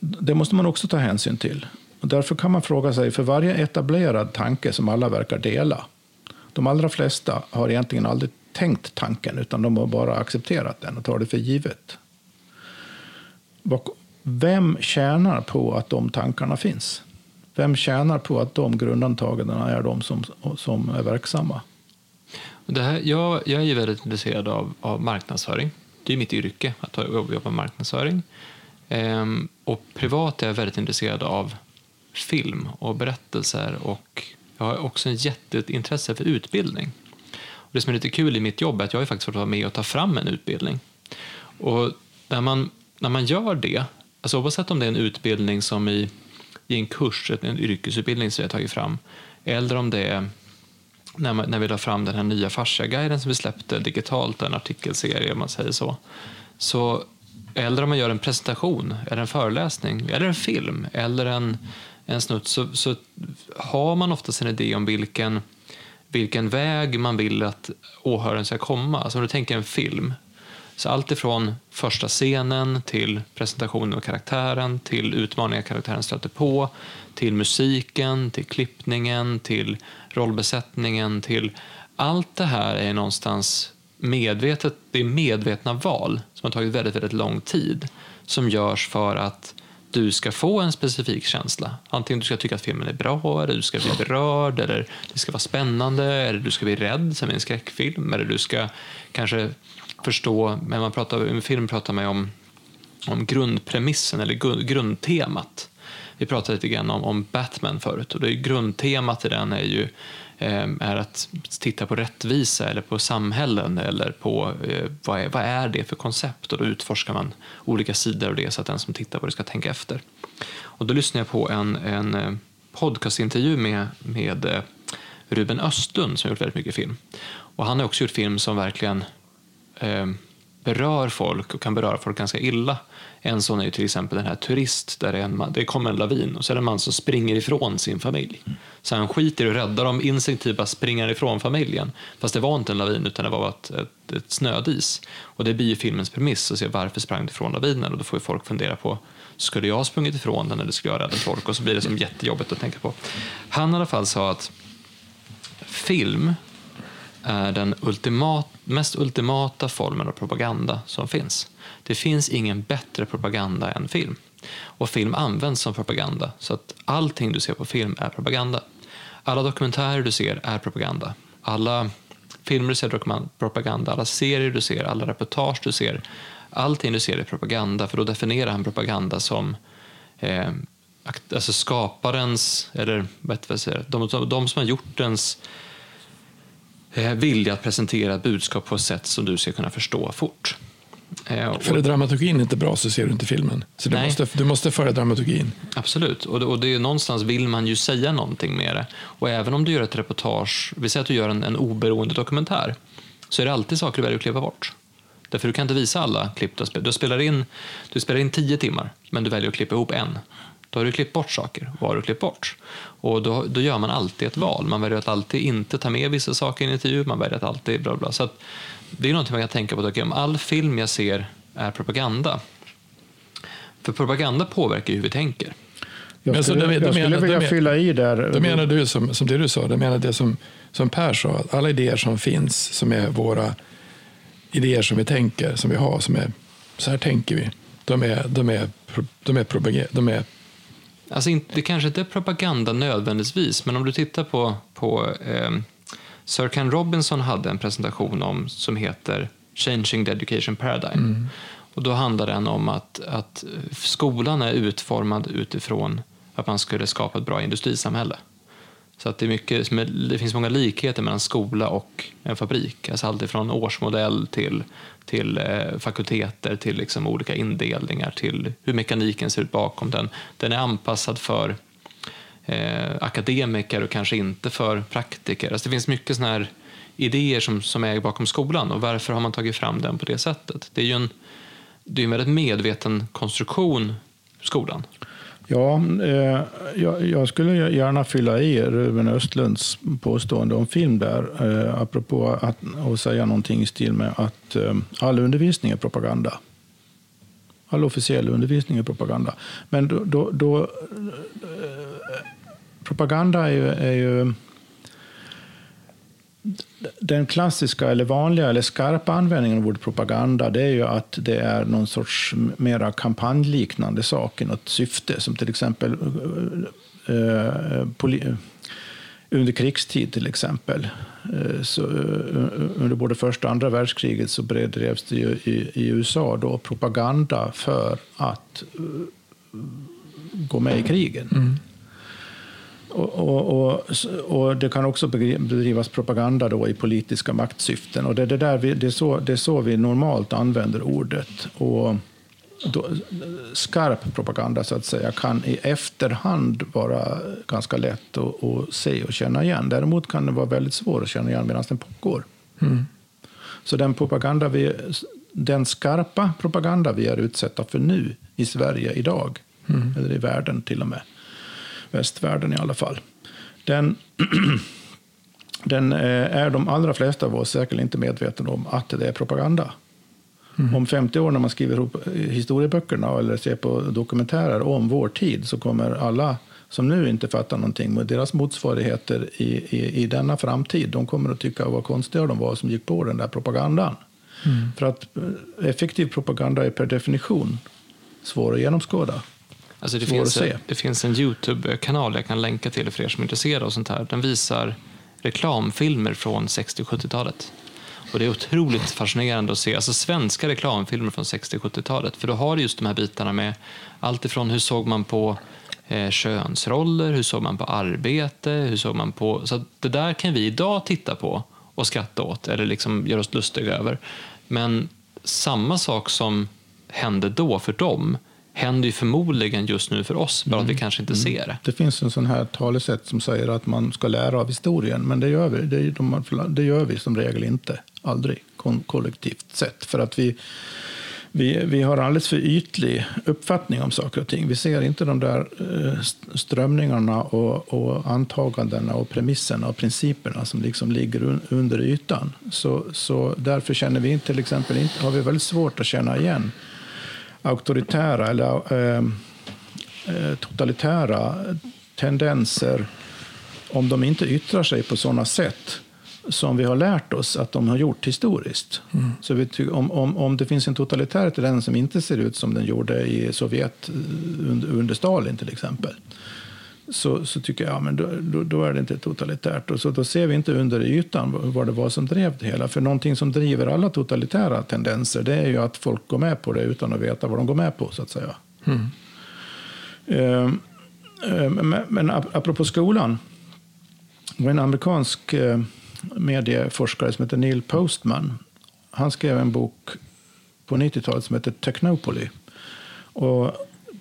det måste man också ta hänsyn till. Och därför kan man fråga sig, för varje etablerad tanke som alla verkar dela, de allra flesta har egentligen aldrig tänkt tanken, utan de har bara accepterat den och tar det för givet. Vem tjänar på att de tankarna finns? Vem tjänar på att de grundantagandena är de som, som är verksamma? Det här, jag, jag är väldigt intresserad av, av marknadsföring. Det är mitt yrke, att jobba med marknadsföring. Ehm, och privat är jag väldigt intresserad av film och berättelser och jag har också ett jätteintresse för utbildning. Och det som är lite kul i mitt jobb är att jag har faktiskt fått vara med och ta fram en utbildning. Och när man, när man gör det, alltså oavsett om det är en utbildning som i, i en kurs, en yrkesutbildning som jag har tagit fram, eller om det är när, man, när vi la fram den här nya fasciaguiden som vi släppte digitalt, en artikelserie om man säger så. så eller om man gör en presentation, eller en föreläsning, eller en film, eller en, en snutt, så, så har man oftast en idé om vilken, vilken väg man vill att åhöraren ska komma. Alltså om du tänker en film, så allt ifrån första scenen till presentationen av karaktären, till utmaningar karaktären stöter på, till musiken, till klippningen, till rollbesättningen, till allt det här är någonstans medvetet, det är medvetna val som har tagit väldigt, väldigt lång tid som görs för att du ska få en specifik känsla. Antingen du ska tycka att filmen är bra, eller du ska bli berörd, eller det ska vara spännande, eller du ska bli rädd som i en skräckfilm, eller du ska kanske förstå, men man pratar, i en film pratar man om, om grundpremissen eller grundtemat. Vi pratade lite grann om, om Batman förut och det är grundtemat i den är ju ehm, är att titta på rättvisa eller på samhällen eller på eh, vad, är, vad är det för koncept och då utforskar man olika sidor av det så att den som tittar på det ska tänka efter. Och då lyssnade jag på en, en eh, podcastintervju med, med eh, Ruben Östlund som har gjort väldigt mycket film. Och han har också gjort film som verkligen eh, berör folk och kan beröra folk ganska illa. En sån är ju till exempel den här Turist, där det, en man, det kommer en lavin och så är det en man som springer ifrån sin familj. Så han skiter i att rädda dem, instinktivt bara springer ifrån familjen. Fast det var inte en lavin utan det var ett, ett, ett snödis. Och det blir ju filmens premiss att se varför sprang du ifrån lavinen och då får ju folk fundera på skulle jag ha sprungit ifrån den eller skulle jag ha räddat folk? Och så blir det som jättejobbigt att tänka på. Han i alla fall sa att film är den ultimat, mest ultimata formen av propaganda som finns. Det finns ingen bättre propaganda än film. Och film används som propaganda, så att allting du ser på film är propaganda. Alla dokumentärer du ser är propaganda. Alla filmer du ser är propaganda, alla serier du ser, alla reportage du ser. Allting du ser är propaganda, för då definierar han propaganda som eh, alltså skaparens, eller vet vad säger, de, de som har gjort ens eh, vilja att presentera ett budskap på ett sätt som du ska kunna förstå fort. Eh, För är dramaturgin inte bra så ser du inte filmen. Så du, måste, du måste föra dramaturgin. Absolut, och, det, och det är någonstans vill man ju säga någonting med det. Och även om du gör ett reportage, vi säger att du gör en, en oberoende dokumentär, så är det alltid saker du väljer att klippa bort. Därför du kan inte visa alla klipp du spelar. Du spelar in, du spelar in tio timmar, men du väljer att klippa ihop en. Då har du klippt bort saker. Vad har du klippt bort? Och då, då gör man alltid ett val. Man väljer att alltid inte ta med vissa saker i en intervju. Man väljer att alltid bla bla. Så att, det är något man kan tänka på. Okay, om all film jag ser är propaganda. För propaganda påverkar ju hur vi tänker. Jag skulle, så, jag skulle vilja men, fylla i där. Då menar du som, som det du sa, du menar det som, som Per sa, att alla idéer som finns, som är våra idéer som vi tänker, som vi har, som är så här tänker vi, de är, de är, de är, propaganda, de är Alltså, det kanske inte är propaganda nödvändigtvis, men om du tittar på, på eh, Sir Ken Robinson hade en presentation om som heter Changing the Education Paradigm. Mm. Och då handlar den om att, att skolan är utformad utifrån att man skulle skapa ett bra industrisamhälle. Så att det, är mycket, det finns många likheter mellan skola och en fabrik. Alltså allt från årsmodell till, till eh, fakulteter, till liksom olika indelningar, till hur mekaniken ser ut bakom den. Den är anpassad för eh, akademiker och kanske inte för praktiker. Alltså det finns mycket såna här idéer som, som är bakom skolan och varför har man tagit fram den på det sättet? Det är ju en, det är en väldigt medveten konstruktion, skolan. Ja, eh, jag, jag, skulle gärna fylla i Ruben Östlunds påstående om film där, eh, apropå att och säga någonting i stil med att eh, all undervisning är propaganda. All officiell undervisning är propaganda. Men då, då, då eh, propaganda är ju, är ju den klassiska, eller vanliga eller skarpa användningen av ordet propaganda det är ju att det är någon sorts mera kampanjliknande sak i något syfte. Som till exempel eh, eh poli, eh, under krigstid till exempel. Eh, så, eh, eh, under både första och andra världskriget så bedrevs det ju i, i USA då propaganda för att gå med i krigen. Mm. Och, och, och, och, det kan också bedrivas propaganda då i politiska maktsyften. Och det, det, där vi, det, är så, det är så vi normalt använder ordet. Och då, skarp propaganda så att säga kan i efterhand vara ganska lätt att, att se och känna igen. Däremot kan det vara väldigt svårt att känna igen medan den pågår. Mm. Så den, propaganda vi, den skarpa propaganda vi är utsatta för nu i Sverige idag, mm. eller i världen till och med, västvärlden i alla fall. Den, [CLEARS THROAT] den eh, är de allra flesta av oss säkert inte medvetna om att det är propaganda. Mm. Om 50 år när man skriver ihop historieböckerna eller ser på dokumentärer om vår tid så kommer alla som nu inte fattar någonting med deras motsvarigheter i, i, i denna framtid, de kommer att tycka vad konstiga de var som gick på den där propagandan. Mm. För att eh, effektiv propaganda är per definition svår att genomskåda. Alltså det, finns, en, det finns en Youtube-kanal jag kan länka till för er som är intresserade av sånt här. Den visar reklamfilmer från 60 70-talet. Och det är otroligt fascinerande att se alltså svenska reklamfilmer från 60-70-talet. För då har du just de här bitarna med allt ifrån hur såg man på eh, könsroller, hur såg man på arbete, hur såg man på... Så det där kan vi idag titta på och skratta åt eller liksom göra oss lustiga över. Men samma sak som hände då för dem händer ju förmodligen just nu för oss, bara att vi mm. kanske inte mm. ser det. Det finns en sån här talesätt som säger att man ska lära av historien, men det gör vi, det, de, det gör vi som regel inte. Aldrig kollektivt sett. För att vi, vi, vi har alldeles för ytlig uppfattning om saker och ting. Vi ser inte de där eh, strömningarna och, och antagandena och premisserna och principerna som liksom ligger under ytan. Så, så därför känner vi till exempel inte, har vi väldigt svårt att känna igen auktoritära eller eh, eh, totalitära tendenser om de inte yttrar sig på sådana sätt som vi har lärt oss att de har gjort historiskt. Mm. Så vi, om, om, om det finns en totalitär tendens som inte ser ut som den gjorde i Sovjet eh, under, under Stalin till exempel, så, så tycker jag ja, men då, då, då, är det inte totalitärt. Och så då ser vi inte under ytan vad det var som drev det hela. För någonting som driver alla totalitära tendenser det är ju att folk går med på det utan att veta vad de går med på. så att säga. Mm. Uh, uh, men, men apropå skolan. Det var en amerikansk uh, medieforskare som heter Neil Postman. Han skrev en bok på 90-talet som heter Technopoly. Och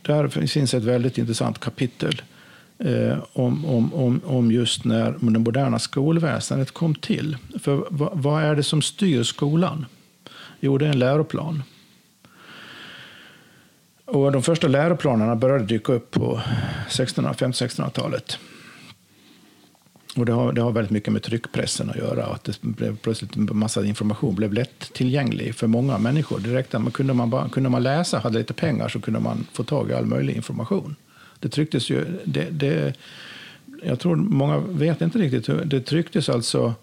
där finns ett väldigt intressant kapitel eh, om, om, om, om just när det moderna skolväsendet kom till. För vad, vad är det som styr skolan? Jo, det är en läroplan. Och de första läroplanerna började dyka upp på 1500-1600-talet. Och det har, det har väldigt mycket med tryckpressen att göra. Att det blev plötsligt en massa information blev lättillgänglig för många människor. Direkt man, kunde, man bara, kunde man läsa, hade lite pengar, så kunde man få tag i all möjlig information. Det trycktes ju... Det, det, jag tror många vet inte riktigt. Hur, det trycktes alltså...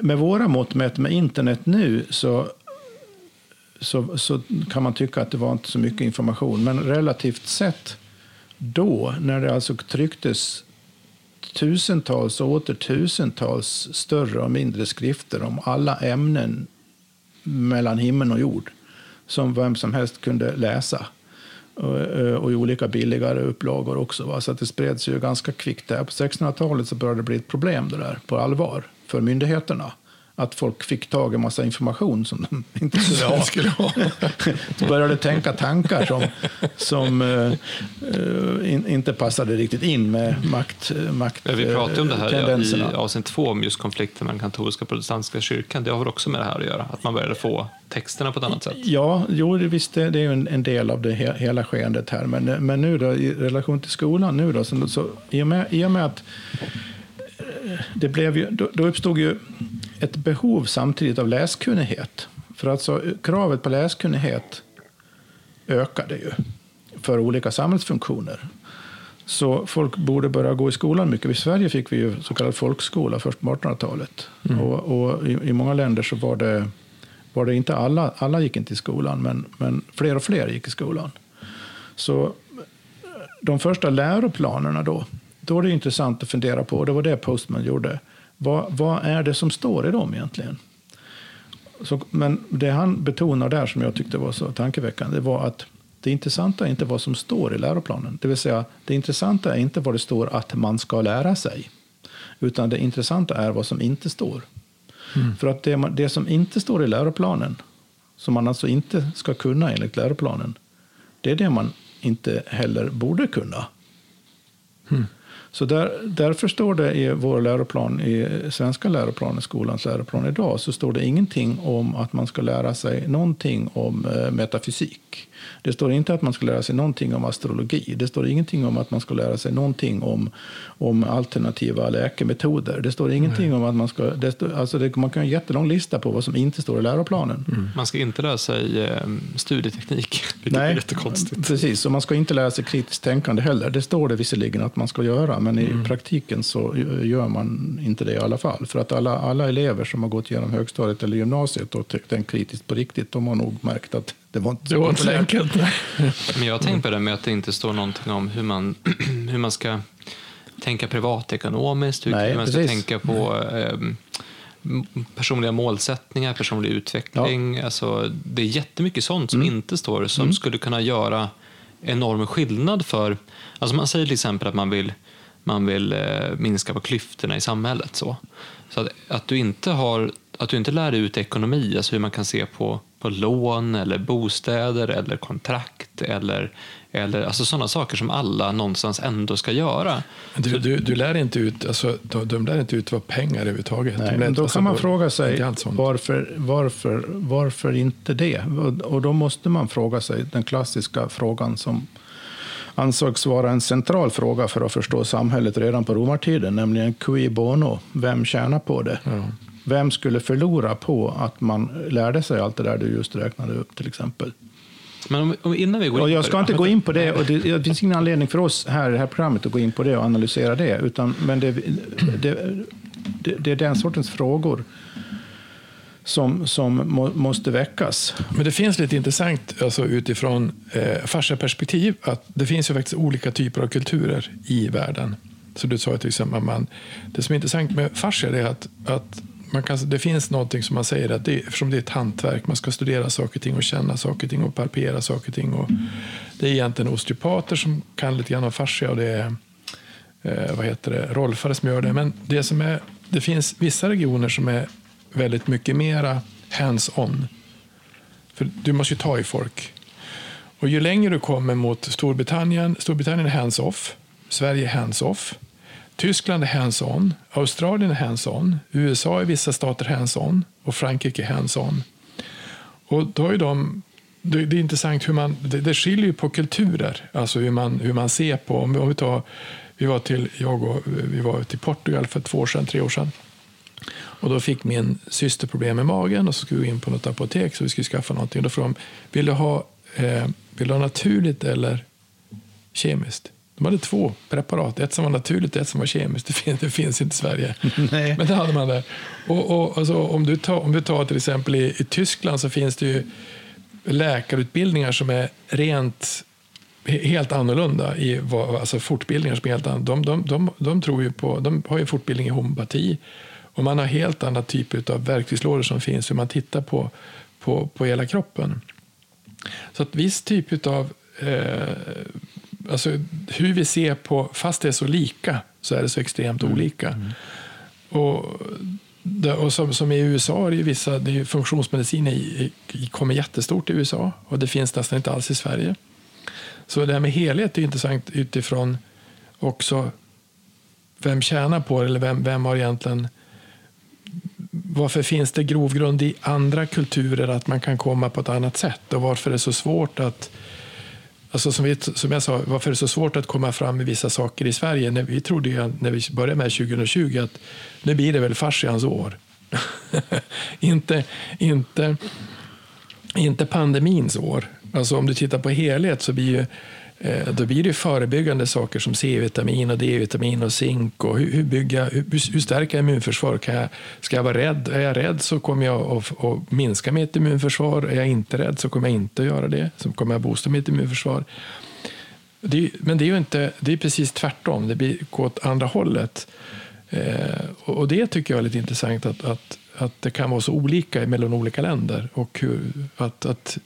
Med våra mått mätt med internet nu så, så, så kan man tycka att det var inte så mycket information. Men relativt sett då, när det alltså trycktes tusentals och åter tusentals större och mindre skrifter om alla ämnen mellan himmel och jord som vem som helst kunde läsa och, eh, och i olika billigare upplagor också. Va? Så att det spreds ju ganska kvickt. Där. På 1600-talet så började det bli ett problem det där, på allvar för myndigheterna att folk fick tag i massa information som de [LAUGHS] inte [LAUGHS] skulle ha. skulle ha. de började tänka tankar som, som uh, in, inte passade riktigt in med makt, makt ja, Vi pratade om det här i avsnitt två, om just konflikten mellan katolska och protestantiska kyrkan. Det har väl också med det här att göra? Att man började få texterna på ett annat sätt? Ja, jo, visst, det, är en, en del av det he, hela skeendet här. Men, men nu då, i relation till skolan, nu då, så, så, i, och med, i och med att det blev ju, då, då uppstod ju ett behov samtidigt av läskunnighet. För alltså kravet på läskunnighet ökade ju för olika samhällsfunktioner. Så folk borde börja gå i skolan mycket. I Sverige fick vi ju så kallad folkskola först på 1800-talet. Mm. Och, och i, i, många länder så var det, var det inte alla, alla gick inte i skolan, men, men fler och fler gick i skolan. Så eh, de första läroplanerna då, då är det intressant att fundera på, och det var det Postman gjorde, vad, vad är det som står i dem egentligen? Så, men det han betonar där som jag tyckte var så tankeväckande var att det intressanta är inte vad som står i läroplanen. Det vill säga, det intressanta är inte vad det står att man ska lära sig. Utan det intressanta är vad som inte står. Mm. För att det, det, som inte står i läroplanen, som man alltså inte ska kunna enligt läroplanen, det är det man inte heller borde kunna. Mm. Så där, därför står det i vår läroplan, i svenska läroplanen, skolans läroplan idag, så står det ingenting om att man ska lära sig någonting om eh, metafysik. Det står inte att man ska lära sig någonting om astrologi. Det står ingenting om att man ska lära sig någonting om, om alternativa läkemetoder. Det står ingenting Nej. om att man ska... Det står, alltså det, man kan ha en jättelång lista på vad som inte står i läroplanen. Mm. Man ska inte lära sig eh, studieteknik, vilket Nej, är jättekonstigt. Precis, och man ska inte lära sig kritiskt tänkande heller. Det står det visserligen att man ska göra, men i mm. praktiken så gör man inte det i alla fall. För att alla, alla elever som har gått igenom högstadiet eller gymnasiet och tänkt kritiskt på riktigt, de har nog märkt att det var inte så, enkelt. [LAUGHS] Men jag har tänkt på det med att det inte står någonting om hur man, [CLEARS THROAT] hur man ska tänka privatekonomiskt, hur Nej, man ska precis. tänka på eh, personliga målsättningar, personlig utveckling. Ja. Alltså, det är jättemycket sånt som mm. inte står, som mm. skulle kunna göra enorm skillnad för... Alltså man säger till exempel att man vill, man vill eh, minska på klyftorna i samhället. Så, så att, att, du inte har, att du inte lär ut ekonomi, alltså hur man kan se på på lån eller bostäder eller kontrakt eller, eller alltså sådana saker som alla någonstans ändå ska göra. Du, du, du lär inte ut, alltså, de, de lär inte ut vad pengar överhuvudtaget. Nej, men då alltså, kan man fråga sig varför, varför, varför inte det? Och då måste man fråga sig den klassiska frågan som ansågs vara en central fråga för att förstå samhället redan på romartiden, nämligen cui bono, vem tjänar på det? Ja. Vem skulle förlora på att man lärde sig allt det där du just räknade upp till exempel? Men om, om innan vi går in och jag ska inte gå in på det, och det, det finns ingen anledning för oss här i det här programmet att gå in på det och analysera det, utan, men det, det, det, det är den sortens frågor som, som må, måste väckas. Men det finns lite intressant alltså utifrån eh, fascia-perspektiv, att det finns ju faktiskt olika typer av kulturer i världen. Så du sa till exempel, man, det som är intressant med fascia är att, att man kan, det finns någonting som man säger att det, eftersom det är ett hantverk, man ska studera saker och ting och känna saker och ting och palpera saker och ting. Och det är egentligen osteopater som kan lite grann om fascia och det är eh, vad heter det, rollfare som gör det. Men det, som är, det finns vissa regioner som är väldigt mycket mera hands-on. För du måste ju ta i folk. Och ju längre du kommer mot Storbritannien, Storbritannien är hands-off, Sverige är hands-off. Tyskland är hands-on, Australien är hands-on, USA i vissa stater hands-on och Frankrike är hands-on. Och då är de, det, är intressant hur man, det, det skiljer på kulturer, alltså hur man, hur man ser på, om vi, om vi tar, vi var till, jag och, vi var till Portugal för två år sedan, tre år sedan. Och då fick min syster problem med magen och så skulle vi in på något apotek så vi skulle skaffa någonting. Då frågade de, vill du ha, eh, vill du ha naturligt eller kemiskt? De hade två preparat, ett som var naturligt och ett som var kemiskt. Det finns, det finns inte i Sverige. [LAUGHS] Nej. Men det hade man där. Och, och, alltså, om, du tar, om du tar till exempel i, i Tyskland så finns det ju läkarutbildningar som är rent helt annorlunda. I, alltså fortbildningar som är helt annorlunda. De, de, de, de, tror ju på, de har ju fortbildning i homeopati och man har helt andra typer av verktygslådor som finns hur man tittar på, på, på hela kroppen. Så att viss typ av eh, alltså, hur vi ser på, fast det är så lika, så är det så extremt mm. olika. Mm. Och, och som, som, i USA är det vissa, det är funktionsmedicin i, i, kommer jättestort i USA och det finns nästan inte alls i Sverige. Så det här med helhet är intressant utifrån också vem tjänar på det eller vem, vem har egentligen varför finns det grogrund i andra kulturer att man kan komma på ett annat sätt och varför är det så svårt att Alltså som, vi, som jag sa, varför är det så svårt att komma fram med vissa saker i Sverige? När vi trodde ju när vi började med 2020 att nu blir det väl fascians år. [LAUGHS] inte, inte, inte pandemins år. Alltså om du tittar på helhet så blir ju Eh, då blir det förebyggande saker som C-vitamin och D-vitamin och zink. Och hur, hur, bygga, hur, hur stärker jag immunförsvar? Kan jag, ska jag vara rädd? Är jag rädd så kommer jag att, att minska mitt immunförsvar. Är jag inte rädd så kommer jag inte att göra det. Så kommer jag boosta mitt immunförsvar. Det, men det är ju inte, det är precis tvärtom. Det blir går åt andra hållet. Eh, och det tycker jag är lite intressant att, att, att det kan vara så olika mellan olika länder. Och hur, att, att,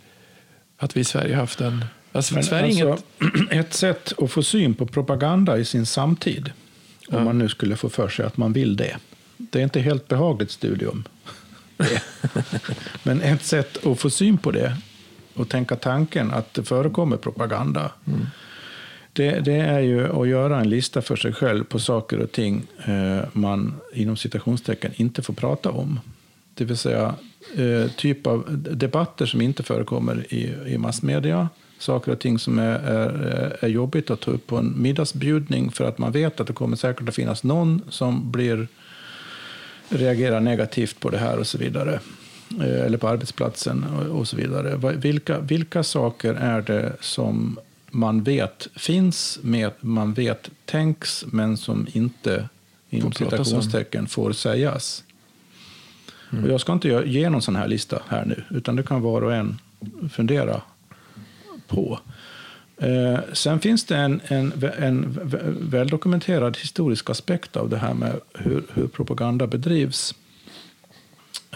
att vi i Sverige haft en... Alltså, Sverige alltså, inget... [CLEARS THROAT] Ett sätt att få syn på propaganda i sin samtid, om ja. man nu skulle få för sig att man vill det. Det är inte helt behagligt studium. [LAUGHS] Men ett sätt att få syn på det och tänka tanken att det förekommer propaganda. Mm det, det, är ju att göra en lista för sig själv på saker och ting eh, man inom citationstecken inte får prata om. Det vill säga eh, typ av debatter som inte förekommer i, i massmedia. Saker och ting som är, är, är jobbigt att ta upp på en middagsbjudning för att man vet att det kommer säkert att finnas någon som blir reagerar negativt på det här och så vidare. Eh, eller på arbetsplatsen och, och så vidare. Vilka, vilka saker är det som man vet finns, med, man vet tänks, men som inte inom citationstecken får sägas. Mm. Och jag ska inte ge någon sån här lista här nu, utan det kan var och en fundera på. Eh, sen finns det en, en, en väldokumenterad historisk aspekt av det här med hur, hur propaganda bedrivs.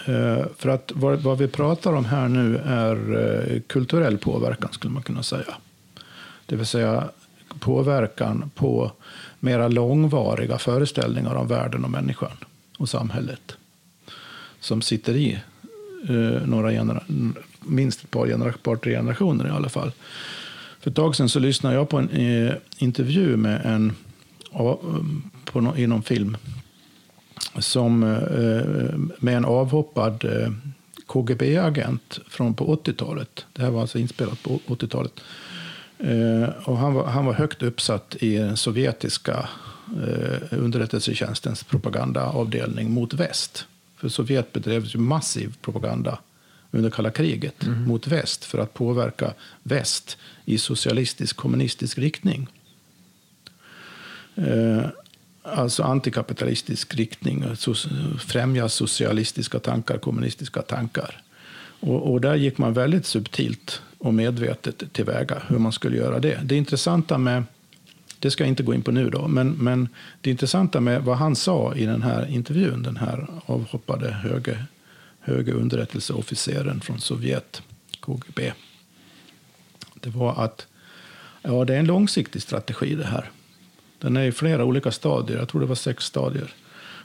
Eh, för att vad, vad, vi pratar om här nu är eh, kulturell påverkan, skulle man kunna säga. Det vill säga påverkan på mera långvariga föreställningar om världen och människan och samhället. Som sitter i eh, några gener minst ett par, genera par tre generationer i alla fall. För ett tag sedan så lyssnade jag på en eh, intervju med en mm, på no, någon film som, eh, eh, med en avhoppad eh, KGB-agent från på 80-talet. Det här var alltså inspelat på 80-talet Eh, och han, var, han var högt uppsatt i den sovjetiska eh, underrättelsetjänstens propagandaavdelning mot väst. För Sovjet bedrev ju massiv propaganda under kalla kriget mm. mot väst för att påverka väst i socialistisk kommunistisk riktning. Eh, alltså antikapitalistisk riktning, so främja socialistiska tankar, kommunistiska tankar. Och, och, där gick man väldigt subtilt och medvetet tillväga hur man skulle göra det. Det intressanta med, det ska jag inte gå in på nu då, men, men det intressanta med vad han sa i den här intervjun, den här avhoppade höge, höge underrättelseofficeren från Sovjet, KGB, det var att ja, det är en långsiktig strategi det här. Den är i flera olika stadier, jag tror det var sex stadier.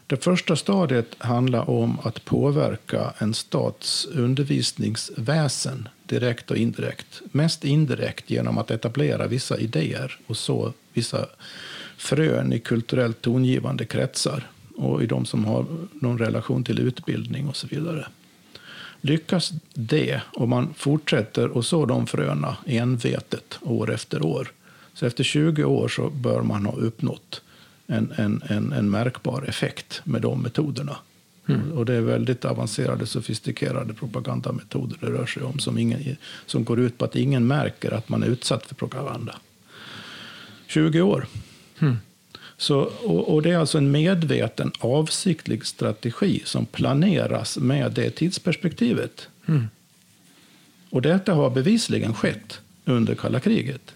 Det första stadiet handlar om att påverka en stats undervisningsväsen direkt och indirekt. Mest indirekt genom att etablera vissa idéer och så vissa frön i kulturellt tongivande kretsar och i de som har någon relation till utbildning och så vidare. Lyckas det och man fortsätter och så de fröna envetet år efter år, så efter 20 år så bör man ha uppnått en, en, en, en märkbar effekt med de metoderna. Mm. Och det är väldigt avancerade, sofistikerade propagandametoder det rör sig om som, ingen, som går ut på att ingen märker att man är utsatt för propaganda. 20 år. Mm. Så, och, och, det är alltså en medveten, avsiktlig strategi som planeras med det tidsperspektivet. Mm. Och detta har bevisligen skett under kalla kriget.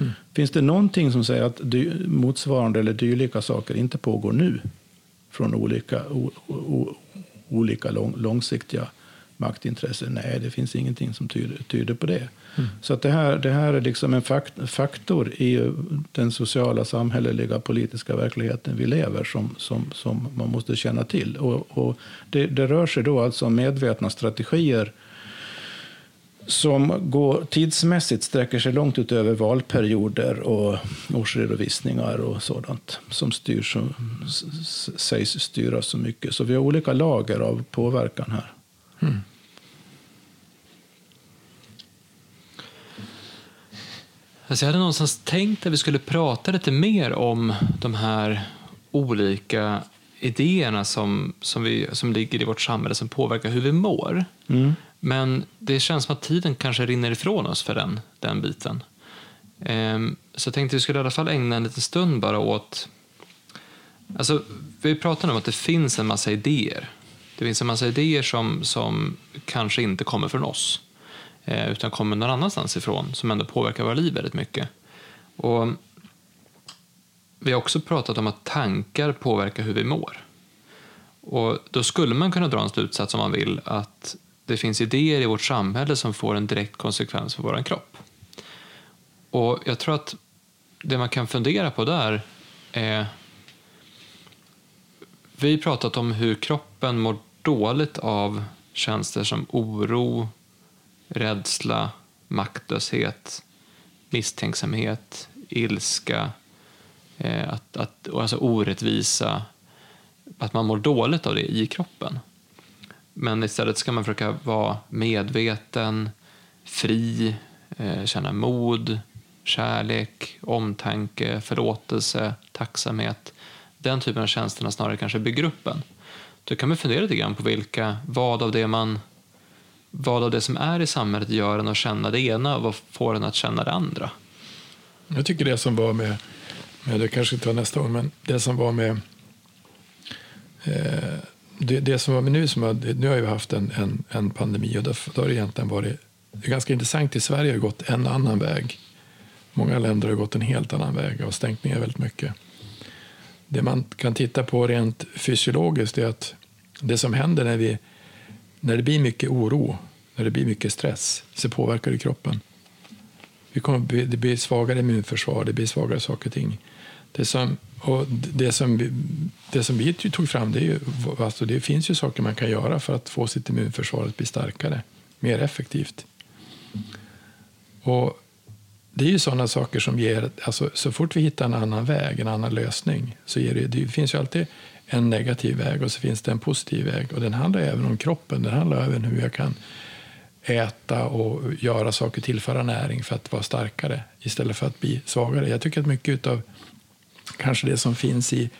Mm. Finns det någonting som säger att motsvarande eller dylika saker inte pågår nu? Från olika, o, o, olika lång, långsiktiga maktintressen? Nej, det finns ingenting som tyder, tyder på det. Mm. Så att det, här, det här är liksom en faktor i den sociala, samhälleliga, politiska verkligheten vi lever som, som, som man måste känna till. Och, och det, det rör sig då alltså om medvetna strategier som går, tidsmässigt sträcker sig långt utöver valperioder och årsredovisningar och sådant som styr så, sägs styra så mycket. Så vi har olika lager av påverkan här. Mm. Alltså jag hade någonstans tänkt att vi skulle prata lite mer om de här olika idéerna som, som, vi, som ligger i vårt samhälle som påverkar hur vi mår. Mm. Men det känns som att tiden kanske rinner ifrån oss för den, den biten. Ehm, så jag tänkte att vi skulle i alla fall ägna en liten stund bara åt... Alltså, vi pratade om att det finns en massa idéer. Det finns en massa idéer som, som kanske inte kommer från oss Eh, utan kommer någon annanstans ifrån som ändå påverkar våra liv väldigt mycket. Och vi har också pratat om att tankar påverkar hur vi mår. Och Då skulle man kunna dra en slutsats om man vill att det finns idéer i vårt samhälle som får en direkt konsekvens för vår kropp. Och Jag tror att det man kan fundera på där är... Vi har pratat om hur kroppen mår dåligt av känslor som oro, rädsla, maktlöshet, misstänksamhet, ilska, eh, att, att, alltså orättvisa, att man mår dåligt av det i kroppen. Men istället ska man försöka vara medveten, fri, eh, känna mod, kärlek, omtanke, förlåtelse, tacksamhet. Den typen av tjänsterna snarare kanske bygger upp en. Då kan man fundera lite grann på vilka, vad av det man vad av det som är i samhället gör en att känna det ena och vad får en att känna det andra? Jag tycker det som var med, med det kanske tar nästa gång. men det som var med eh, det, det, som var med nu, som jag, nu har vi haft en, en, en pandemi och då, då har det egentligen varit det är ganska intressant. I Sverige har gått en annan väg. Många länder har gått en helt annan väg och stängt ner väldigt mycket. Det man kan titta på rent fysiologiskt är att det som händer när, vi, när det blir mycket oro, när det blir mycket stress, så påverkar det kroppen. Vi kommer, det blir svagare immunförsvar, det blir svagare saker och ting. Det som, och det som, vi, det som vi tog fram, det, är ju, alltså det finns ju saker man kan göra för att få sitt immunförsvar att bli starkare, mer effektivt. Och det är ju sådana saker som ger, alltså, så fort vi hittar en annan väg, en annan lösning, så ger det, det finns ju alltid en negativ väg och så finns det en positiv väg. Och den handlar även om kroppen, den handlar även om hur jag kan äta och göra saker, tillföra näring för att vara starkare istället för att bli svagare. Jag tycker att mycket av kanske det som finns i,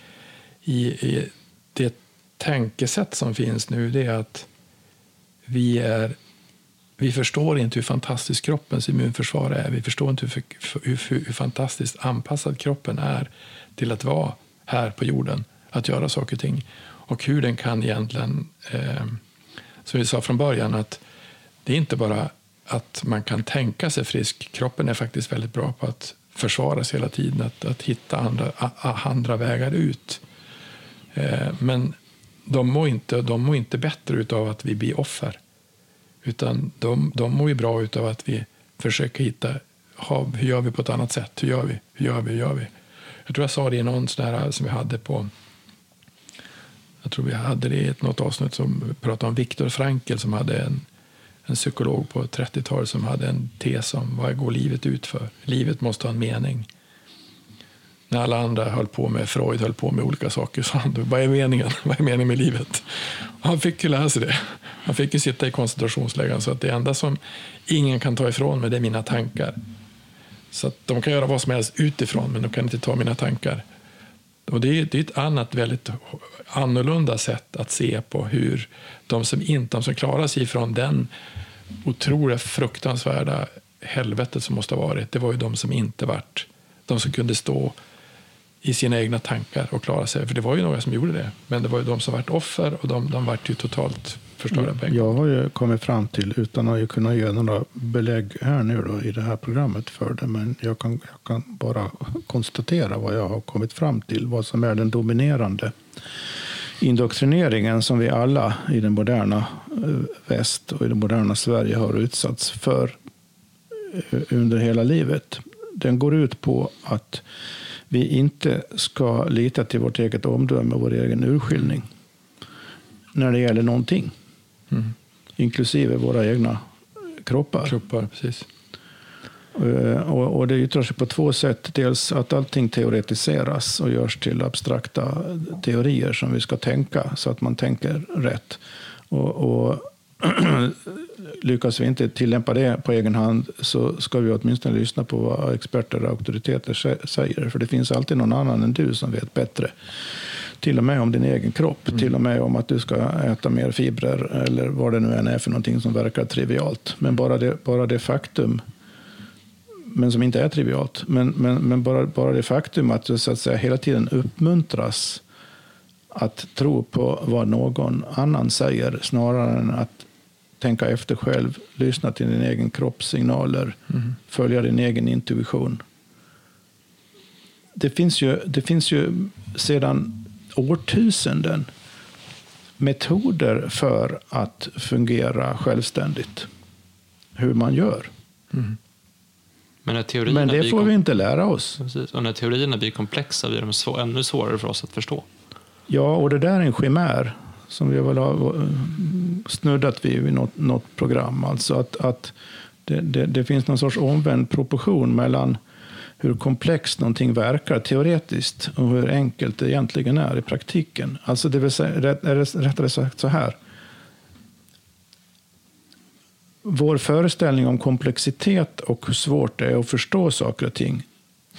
i, i det tänkesätt som finns nu, det är att vi är vi förstår inte hur fantastiskt kroppens immunförsvar är. Vi förstår inte hur, hur, hur, fantastiskt anpassad kroppen är till att vara här på jorden, att göra saker och ting. Och hur den kan egentligen, eh, som vi sa från början, att det är inte bara att man kan tänka sig frisk. Kroppen är faktiskt väldigt bra på att försvara sig hela tiden, att, att hitta andra, andra vägar ut. Eh, men de mår, inte, de mår inte bättre av att vi blir offer. Utan de, de mår ju bra av att vi försöker hitta ha, hur gör vi på ett annat sätt. Hur gör vi? Hur gör vi? Hur gör vi? Jag tror jag sa det i någon sån här som vi hade på jag tror vi hade det i något avsnitt som pratade om Viktor Frankl som hade en, en psykolog på 30-talet som hade en tes om vad går livet ut för? Livet måste ha en mening. När alla andra höll på med Freud höll på med olika saker sa han, vad är meningen? [LAUGHS] Vad är meningen med livet? han fick ju lära sig det. Han fick ju sitta i koncentrationslägren så att det enda som ingen kan ta ifrån mig det är mina tankar. Så att de kan göra vad som helst utifrån men de kan inte ta mina tankar. Och det är, det är ett annat väldigt annorlunda sätt att se på hur de som inte de som klarar sig från den otroligt fruktansvärda helvetet som måste ha varit, det var ju de som inte vart, de som kunde stå i sina egna tankar och klara sig. För det var ju några som gjorde det. Men det var ju de som vart offer och de, de vart ju totalt förstörda pengar. Jag har ju kommit fram till, utan att kunna ge några belägg här nu då, i det här programmet för det, men jag kan, jag kan bara konstatera vad jag har kommit fram till, vad som är den dominerande indoktrineringen som vi alla i den moderna eh, väst och i det moderna Sverige har utsatts för eh, under hela livet. Den går ut på att vi inte ska lita till vårt eget omdöme och vår egen urskiljning när det gäller någonting. Mm. Inklusive våra egna kroppar. kroppar precis. Eh, och, och det yttrar sig på två sätt. Dels att allting teoretiseras och görs till abstrakta teorier som vi ska tänka så att man tänker rätt. Och, och [CLEARS THROAT] lyckas vi inte tillämpa det på egen hand så ska vi åtminstone lyssna på vad experter och auktoriteter säger. För det finns alltid någon annan än du som vet bättre. Till och med om din egen kropp, mm. till och med om att du ska äta mer fibrer eller vad det nu än är för någonting som verkar trivialt. Men bara det, bara det faktum, men som inte är trivialt, men, men, men bara, bara det faktum att du så att säga, hela tiden uppmuntras att tro på vad någon annan säger snarare än att tänka efter själv, lyssna till din egen kroppssignaler, mm. följa din egen intuition. Det finns ju, det finns ju sedan årtusenden metoder för att fungera självständigt. Hur man gör. Mm. Men, Men, det får vi inte lära oss. Precis. Och när teorierna blir komplexa blir de svår, ännu svårare för oss att förstå. Ja, och det där är en chimär som vi väl har snuddat vid i något, något program. Alltså att, att det, det, det, finns någon sorts omvänd proportion mellan hur komplext någonting verkar teoretiskt och hur enkelt det egentligen är i praktiken. Alltså det vill säga, rättare sagt så här. Vår föreställning om komplexitet och hur svårt det är att förstå saker och ting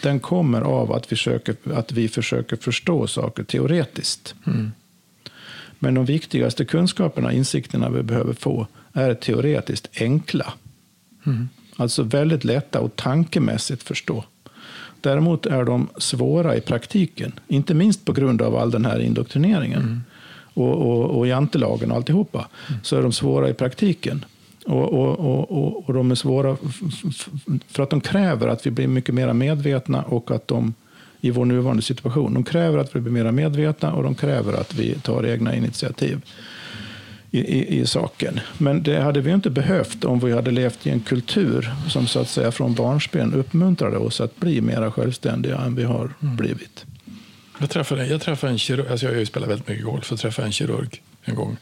den kommer av att vi försöker, att vi försöker förstå saker teoretiskt. Mm. Men de viktigaste kunskaperna, insikterna vi behöver få är teoretiskt enkla. Mm. Alltså väldigt lätta och tankemässigt förstå. Däremot är de svåra i praktiken, inte minst på grund av all den här indoktrineringen. Mm. Och, och, och jantelagen och alltihopa, mm. så är de svåra i praktiken. Och, och, och, och de är svåra för att de kräver att vi blir mycket mer medvetna och att de i vår nuvarande situation. De kräver att vi blir mer medvetna och de kräver att vi tar egna initiativ i, i, i, saken. Men det hade vi inte behövt om vi hade levt i en kultur som så att säga från barnsben uppmuntrade oss att bli mer självständiga än vi har mm. blivit. Jag träffade, jag träffade en kirurg, alltså jag spelat väldigt mycket golf, och träffade en kirurg en gång.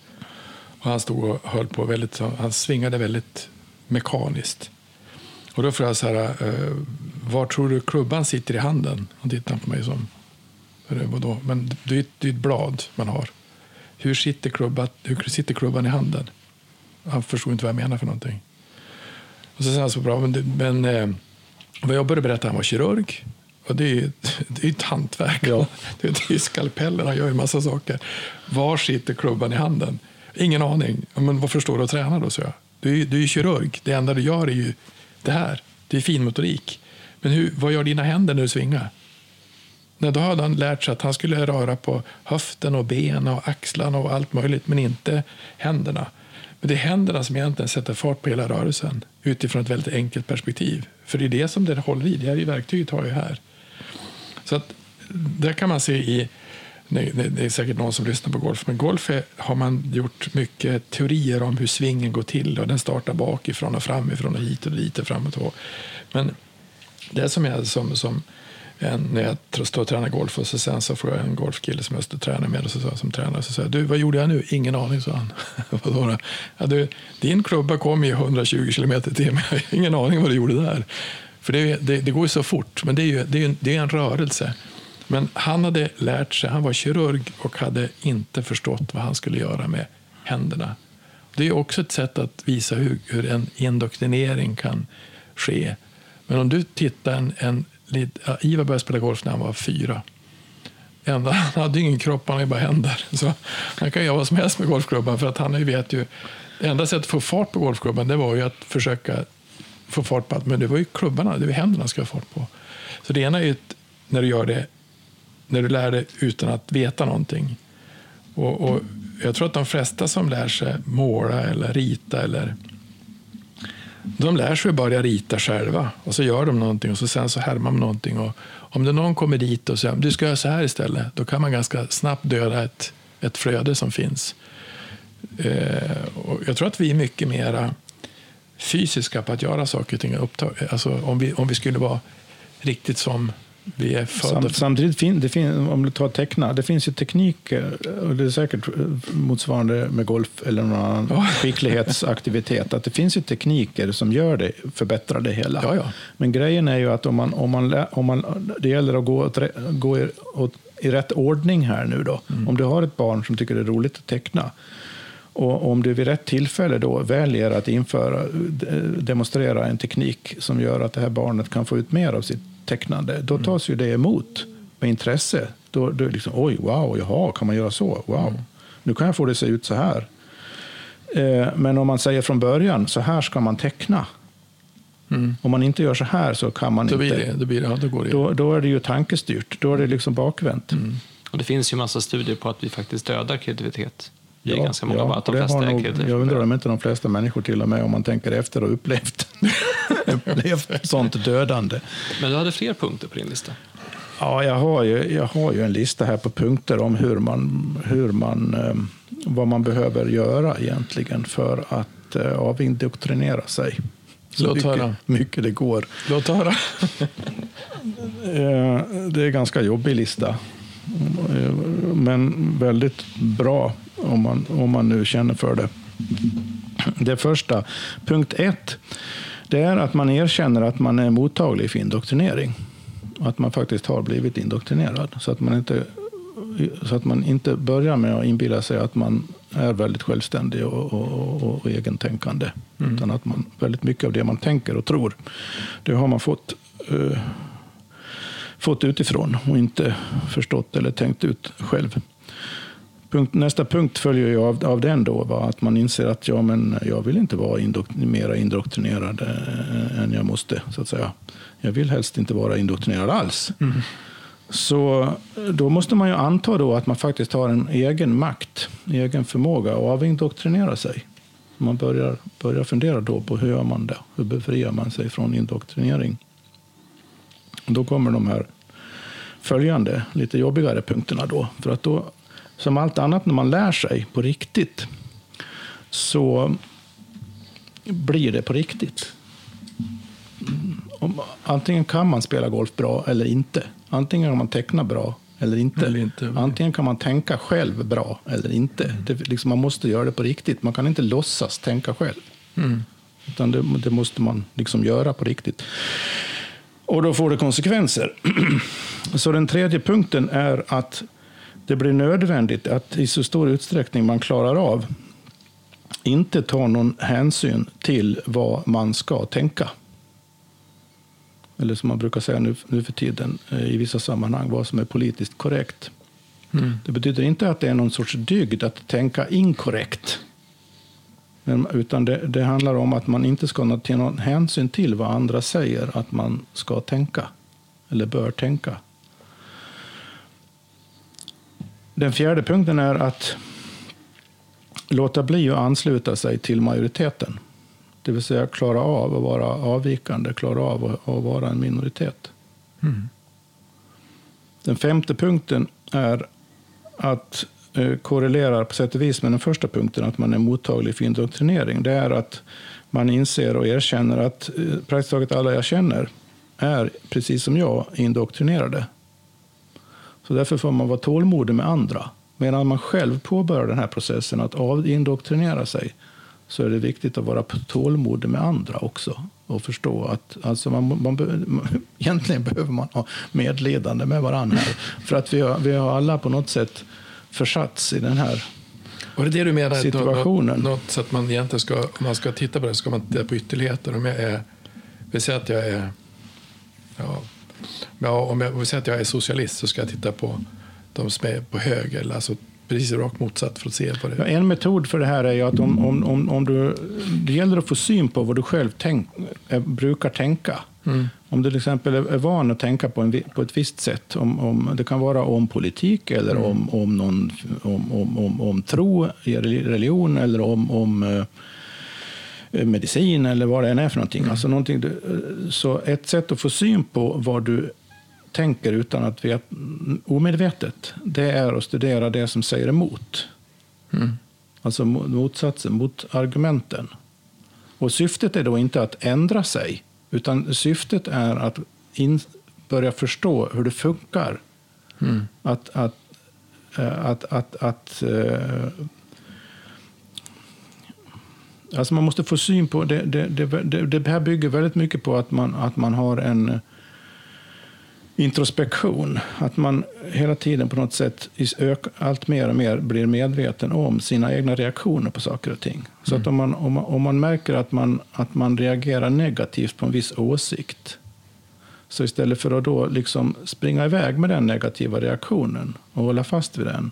Och han stod och höll på väldigt, han svingade väldigt mekaniskt. Och då frågade jag så här, eh, var tror du klubban sitter i handen? Han tittade på mig som, vadå? Men det är ett blad man har. Hur sitter, klubban, hur sitter klubban i handen? Han förstod inte vad jag menade för någonting. Och så sa han så bra, men, men eh, vad jag började berätta, han var kirurg. Och det är, [LAUGHS] det är ett hantverk. Ja. [LAUGHS] Det är skalpeller, han gör en massa saker. Var sitter klubban i handen? Ingen aning. Men vad förstår du att träna då? Så jag. Du, är, du är kirurg. Det enda du gör är ju det här. Det är finmotorik. Men hur, vad gör dina händer när du svingar? Nej, då hade han lärt sig att han skulle röra på höften och benen och axlarna och allt möjligt, men inte händerna. Men det är händerna som egentligen sätter fart på hela rörelsen utifrån ett väldigt enkelt perspektiv. För det är det som det håller i. Det här verktyget har ju här. Så att, där kan man se i det är säkert någon som lyssnar på golf, men golf är, har man gjort mycket teorier om hur svingen går till. Och den startar bakifrån och framifrån och hit och dit och framåt. Och. Men det som är som, som en, när jag står och tränar golf och så sen så får jag en golfkille som jag står och tränar med och så, som tränare så säger du vad gjorde jag nu? Ingen aning, sa han. [LAUGHS] ja, du, din klubba kom i 120 kilometer i timmen. [LAUGHS] Jag har ingen aning vad du gjorde där. För det, det, det går ju så fort, men det är ju det är, det är en rörelse. Men han hade lärt sig, han var kirurg och hade inte förstått vad han skulle göra med händerna. Det är också ett sätt att visa hur, hur en indoktrinering kan ske. Men om du tittar en, en Ivar började spela golf när han var fyra. Enda, [LAUGHS] han hade ingen kropp, han hade bara händer. Så han kan göra vad som helst med golfklubban. För att han vet ju, det enda sättet att få fart på golfklubban det var ju att försöka få fart på allt. Men det var ju klubbarna, det var händerna ska ha fart på. Så det ena är ju när du gör det när du lär dig utan att veta någonting. Och, och, jag tror att de flesta som lär sig måla eller rita eller de lär sig att börja rita själva och så gör de någonting och så sen så härmar man någonting. Och om det någon kommer dit och säger du ska göra så här istället, då kan man ganska snabbt döda ett, ett flöde som finns. Eh, och jag tror att vi är mycket mera fysiska på att göra saker och ting. Alltså om, vi, om vi skulle vara riktigt som vi är Samt, samtidigt, fin, det fin, om du tar teckna, det finns ju tekniker, och det är säkert motsvarande med golf eller någon annan ja. [LAUGHS] skicklighetsaktivitet, att det finns ju tekniker som gör det, förbättrar det hela. Ja, ja. Men grejen är ju att om man, om man, om man, det gäller att gå, åt, gå i, åt, i rätt ordning här nu då. Mm. Om du har ett barn som tycker det är roligt att teckna, och om du vid rätt tillfälle då väljer att införa, demonstrera en teknik som gör att det här barnet kan få ut mer av sitt tecknande, då mm. tas ju det emot med intresse, då, då liksom, oj, wow, jaha, kan man göra så? Wow, nu kan jag få det att se ut så här. Eh, men om man säger från början, så här ska man teckna. Om man inte gör så här så kan man Då inte. blir det, då blir det, ja, då går det. Då, då är det ju tankestyrt. Då är det liksom bakvänt. Och det finns ju massa studier på att vi faktiskt dödar kreativitet. Vi är Ja, ganska många ja, bara att de och det flesta har är nog, kreativa. Jag undrar om inte de flesta människor till och med, om man tänker efter, har upplevt, [LAUGHS] upplevt sånt dödande. Men du hade fler punkter på din lista. Ja, jag har, ju, jag har ju en lista här på punkter om hur man, hur man, eh, vad man behöver göra egentligen för att eh, avindoktrinera sig. Så Låt mycket, höra. mycket det går. Låt höra. [LAUGHS] Eh, Det är en ganska jobbig lista. Eh, Men väldigt bra om man, om man nu känner för det. Det första, punkt ett, det är att man erkänner att man är mottaglig för indoktrinering. Att man faktiskt har blivit indoktrinerad. Så att man inte, så att man inte börjar med att inbilla sig att man är väldigt självständig och, och, och, och egentänkande. Utan att man, väldigt mycket av det man tänker och tror, det har man fått eh, fått utifrån och inte förstått eller tänkt ut själv. Punkt, nästa punkt följer ju av, av den då, va? att man inser att ja, men jag vill inte vara indok, mera indoktrinerad eh, än jag måste. så att säga. Jag vill helst inte vara indoktrinerad alls. Så då måste man ju anta då att man faktiskt har en egen makt, egen förmåga att avindoktrinera sig. Man börjar, börjar fundera då på hur gör man det? Hur befriar man sig från indoktrinering? Då kommer de här följande, lite jobbigare punkterna. Då. För att då, som allt annat när man lär sig på riktigt, så blir det på riktigt. Mm. Om, antingen kan man spela golf bra eller inte. Antingen kan man teckna bra eller inte. Eller inte. Antingen kan man tänka själv bra eller inte. Det, liksom, man måste göra det på riktigt. Man kan inte låtsas tänka själv. Utan det, det måste man liksom göra på riktigt. Och då får det konsekvenser. [CLEARS THROAT] Så den tredje punkten är att det blir nödvändigt att i så stor utsträckning man klarar av inte ta någon hänsyn till vad man ska tänka. Eller som man brukar säga nu, nu för tiden eh, i vissa sammanhang, vad som är politiskt korrekt. Det betyder inte att det är någon sorts dygd att tänka inkorrekt. Utan det, det handlar om att man inte ska ta någon hänsyn till vad andra säger att man ska tänka. Eller bör tänka. Den fjärde punkten är att låta bli att ansluta sig till majoriteten. Det vill säga klara av att vara avvikande, klara av att, vara en minoritet. Den femte punkten är att eh, korrelerar på sätt och vis med den första punkten, att man är mottaglig för indoktrinering. Det är att man inser och erkänner att eh, praktiskt taget alla jag känner är, precis som jag, indoktrinerade. Så därför får man vara tålmodig med andra. Medan man själv påbörjar den här processen att avindoktrinera sig så är det viktigt att vara tålmodig med andra också. Och förstå att alltså man, man, be- [LAUGHS] egentligen behöver man ha medledande med varandra. Här, för att vi har, vi har alla på något sätt försatts i den här Och det är det du menar? Situationen. Något, något så att man egentligen ska, om man ska titta på det, ska man titta på ytterligheter. Om jag är, vi säger att jag är, ja, ja, om jag, säger att jag är socialist så ska jag titta på de som är på höger, alltså precis rakt motsatt för att se på det. Ja, en metod för det här är ju att om, om, om, om du, det gäller att få syn på vad du själv tänk, eh, brukar tänka. Om du till exempel är är van att tänka på, en, på ett visst sätt, om, om, det kan vara om politik eller om, om, någon, om, om, om, om tro, i religion eller om, om eh, medicin eller vad det än är för någonting. Alltså någonting du, eh, så ett sätt att få syn på vad du tänker utan att veta, omedvetet, det är att studera det som säger emot. Alltså mo- motsatsen, mot argumenten. Och syftet är då inte att ändra sig, utan syftet är att in, börja förstå hur det funkar. Att, att, eh, att, att, att eh, Alltså man måste få syn på, det, det, det, det, här bygger väldigt mycket på att man, att man har en eh, introspektion. Att man hela tiden på något sätt allt mer och mer blir medveten om sina egna reaktioner på saker och ting. Så att om man, om man, om man märker att man, att man reagerar negativt på en viss åsikt Så istället för att då liksom springa iväg med den negativa reaktionen och hålla fast vid den,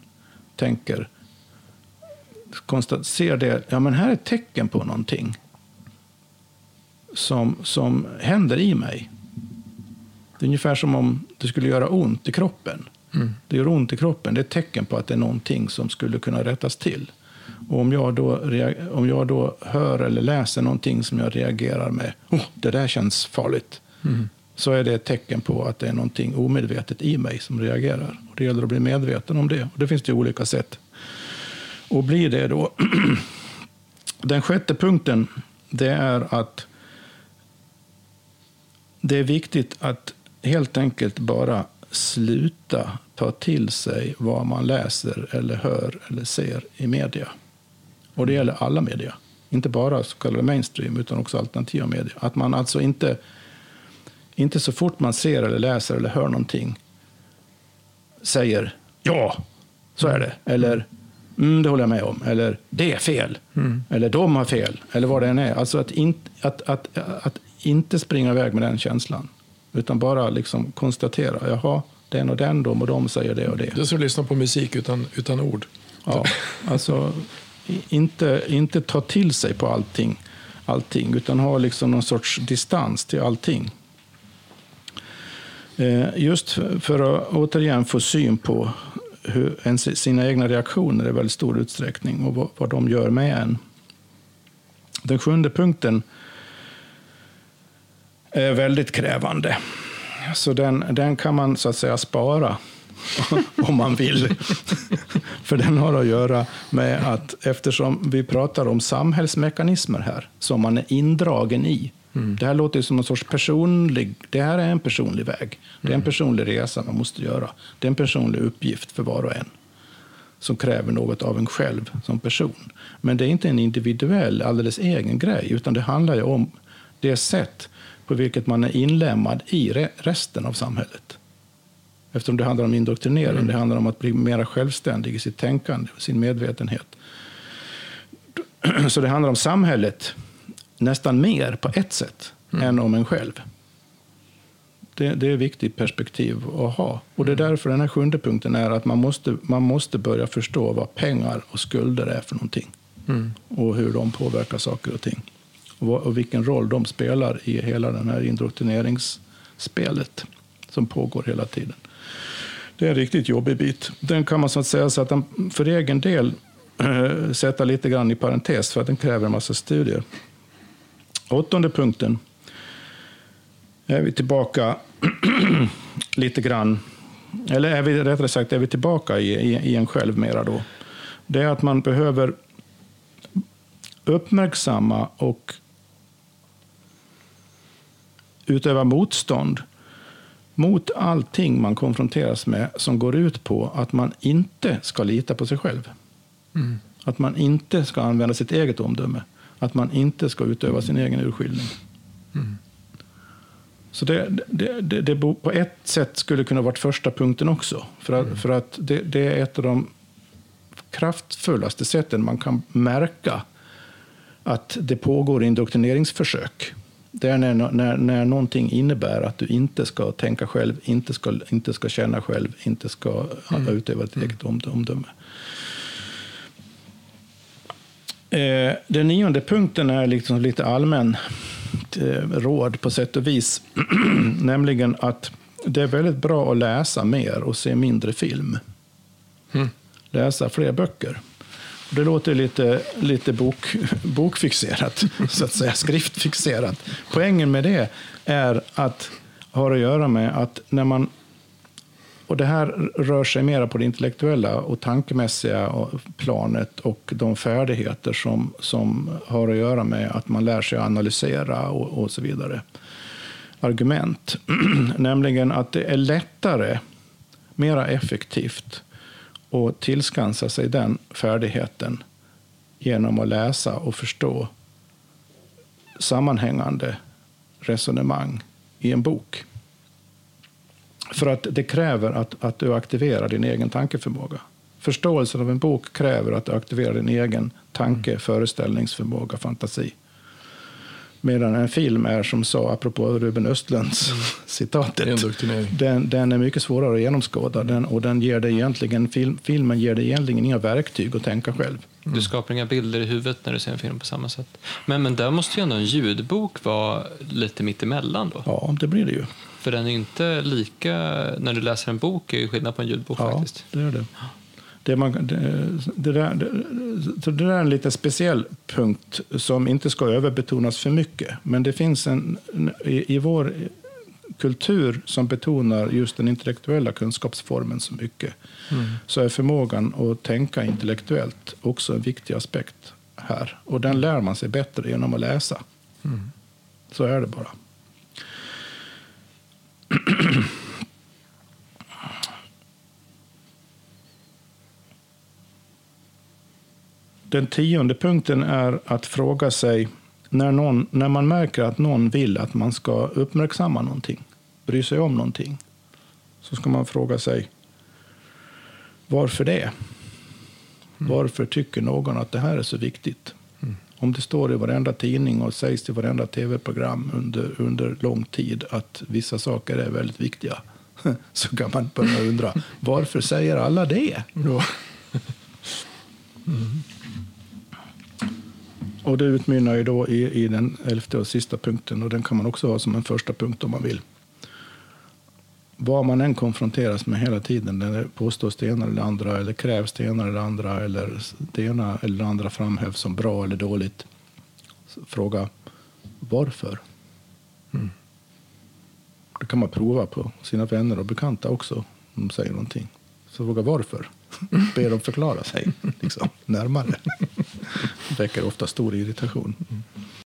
tänker, ser det, ja men här är ett tecken på någonting som, som händer i mig. Det är ungefär som om det skulle göra ont i kroppen. Mm. Det gör ont i kroppen. Det är ett tecken på att det är någonting som skulle kunna rättas till. Och om jag då, om jag då hör eller läser någonting som jag reagerar med, oh, det där känns farligt. Mm. Så är det ett tecken på att det är någonting omedvetet i mig som reagerar. Och det gäller att bli medveten om det. Och det finns det olika sätt. Och blir det då. [CLEARS THROAT] Den sjätte punkten, det är att det är viktigt att helt enkelt bara sluta ta till sig vad man läser eller hör eller ser i media. Och det gäller alla media. Inte bara så kallade mainstream, utan också alternativa medier. Att man alltså inte, inte så fort man ser eller läser eller hör någonting säger ja, så är det. Eller mm, det håller jag med om. Eller det är fel. Mm. Eller de har fel. Eller vad det än är. Alltså att, in, att, att, att inte springa iväg med den känslan. Utan bara liksom konstatera, jaha, den och den, de och de säger det och det. Det är som att lyssna på musik utan, utan ord. Ja, alltså inte, inte ta till sig på allting, allting utan ha liksom någon sorts distans till allting. Eh, just för att återigen få syn på hur en, sina egna reaktioner i väldigt stor utsträckning och vad, vad de gör med en. Den sjunde punkten är väldigt krävande. Så den, den kan man så att säga spara [LAUGHS] om man vill. [LAUGHS] För den har att göra med att eftersom vi pratar om samhällsmekanismer här, som man är indragen i. Mm. Det här låter som en sorts personlig, det här är en personlig väg. Det är en mm. personlig resa man måste göra. Det är en personlig uppgift för var och en. Som kräver något av en själv som person. Men det är inte en individuell, alldeles egen grej, utan det handlar ju om det sätt på vilket man är inlämnad i resten av samhället. Eftersom det handlar om indoktrinering, mm. det handlar om att bli mer självständig i sitt tänkande sin medvetenhet. [CLEARS THROAT] Så det handlar om samhället nästan mer på ett sätt mm. än om en själv. Det, det är ett viktigt perspektiv att ha. Och det är mm. därför den här sjunde punkten är att man måste, man måste börja förstå vad pengar och skulder är för någonting. Mm. Och hur de påverkar saker och ting och vilken roll de spelar i hela den här indoktrineringsspelet som pågår hela tiden. Det är en riktigt jobbig bit. Den kan man så att säga så att den för egen del äh, sätta lite grann i parentes för att den kräver en massa studier. Åttonde punkten är vi tillbaka [CLEARS THROAT] lite grann, eller är vi rättare sagt är vi tillbaka i, i, i en själv mera då. Det är att man behöver uppmärksamma och utöva motstånd mot allting man konfronteras med som går ut på att man inte ska lita på sig själv. Mm. Att man inte ska använda sitt eget omdöme. Att man inte ska utöva sin egen urskiljning. Mm. Så det, det, det, det, på ett sätt skulle kunna vara första punkten också. För att, mm. för att det, är ett av de kraftfullaste sätten man kan märka att det pågår indoktrineringsförsök. Det är när, när, när någonting innebär att du inte ska tänka själv, inte ska, inte ska känna själv, inte ska mm. utöva ett eget omdöme. Eh, den nionde punkten är liksom lite allmän eh, råd på sätt och vis. [CLEARS THROAT] Nämligen att det är väldigt bra att läsa mer och se mindre film. Mm. Läsa fler böcker. Det låter lite, lite bok, [LAUGHS] bokfixerat, [LAUGHS] så att säga, skriftfixerat. Poängen med det är att har att göra med att när man och det här rör sig mer på det intellektuella och tankemässiga planet och de färdigheter som, som har att göra med att man lär sig att analysera och, och så vidare. Argument. [CLEARS THROAT] Nämligen att det är lättare, mera effektivt att tillskansa sig den färdigheten genom att läsa och förstå sammanhängande resonemang i en bok. För att det kräver att, att du aktiverar din egen tankeförmåga. Förståelsen av en bok kräver att du aktiverar din egen tanke, föreställningsförmåga, fantasi. Medan en film är som sa, apropå Ruben Östlunds [LAUGHS] citatet, Indoktrinering. den, den är mycket svårare att genomskåda den, och den ger dig egentligen, film, filmen ger dig egentligen inga verktyg att tänka själv. Du skapar inga bilder i huvudet när du ser en film på samma sätt. Men, men där måste ju ändå en ljudbok vara lite mittemellan då. Ja, det blir det ju. För den är inte lika, när du läser en bok är ju skillnad på en ljudbok Ja, faktiskt. det är det. Det, man, det, det, där, det, så det där är en lite speciell punkt som inte ska överbetonas för mycket. Men det finns en, i, i vår kultur som betonar just den intellektuella kunskapsformen så mycket, så är förmågan att tänka intellektuellt också en viktig aspekt här. Och den lär man sig bättre genom att läsa. Så är det bara. [CLEARS THROAT] Den tionde punkten är att fråga sig när, någon, när man märker att någon vill att man ska uppmärksamma någonting, bry sig om någonting, så ska man fråga sig varför det? Varför tycker någon att det här är så viktigt? Om det står i varenda tidning och sägs i varenda tv-program under, under lång tid att vissa saker är väldigt viktiga, [LAUGHS] så kan man börja undra varför säger alla det? Ja. Och det utmynnar ju då i, i den elfte och sista punkten och den kan man också ha som en första punkt om man vill. Vad man än konfronteras med hela tiden, när det påstås det ena eller andra eller krävs det ena eller andra eller det ena eller andra framhävs som bra eller dåligt. Fråga varför? Det kan man prova på sina vänner och bekanta också om de säger någonting. Så fråga varför. [LAUGHS] Be dem förklara sig liksom, närmare. Det [LAUGHS] väcker ofta stor irritation.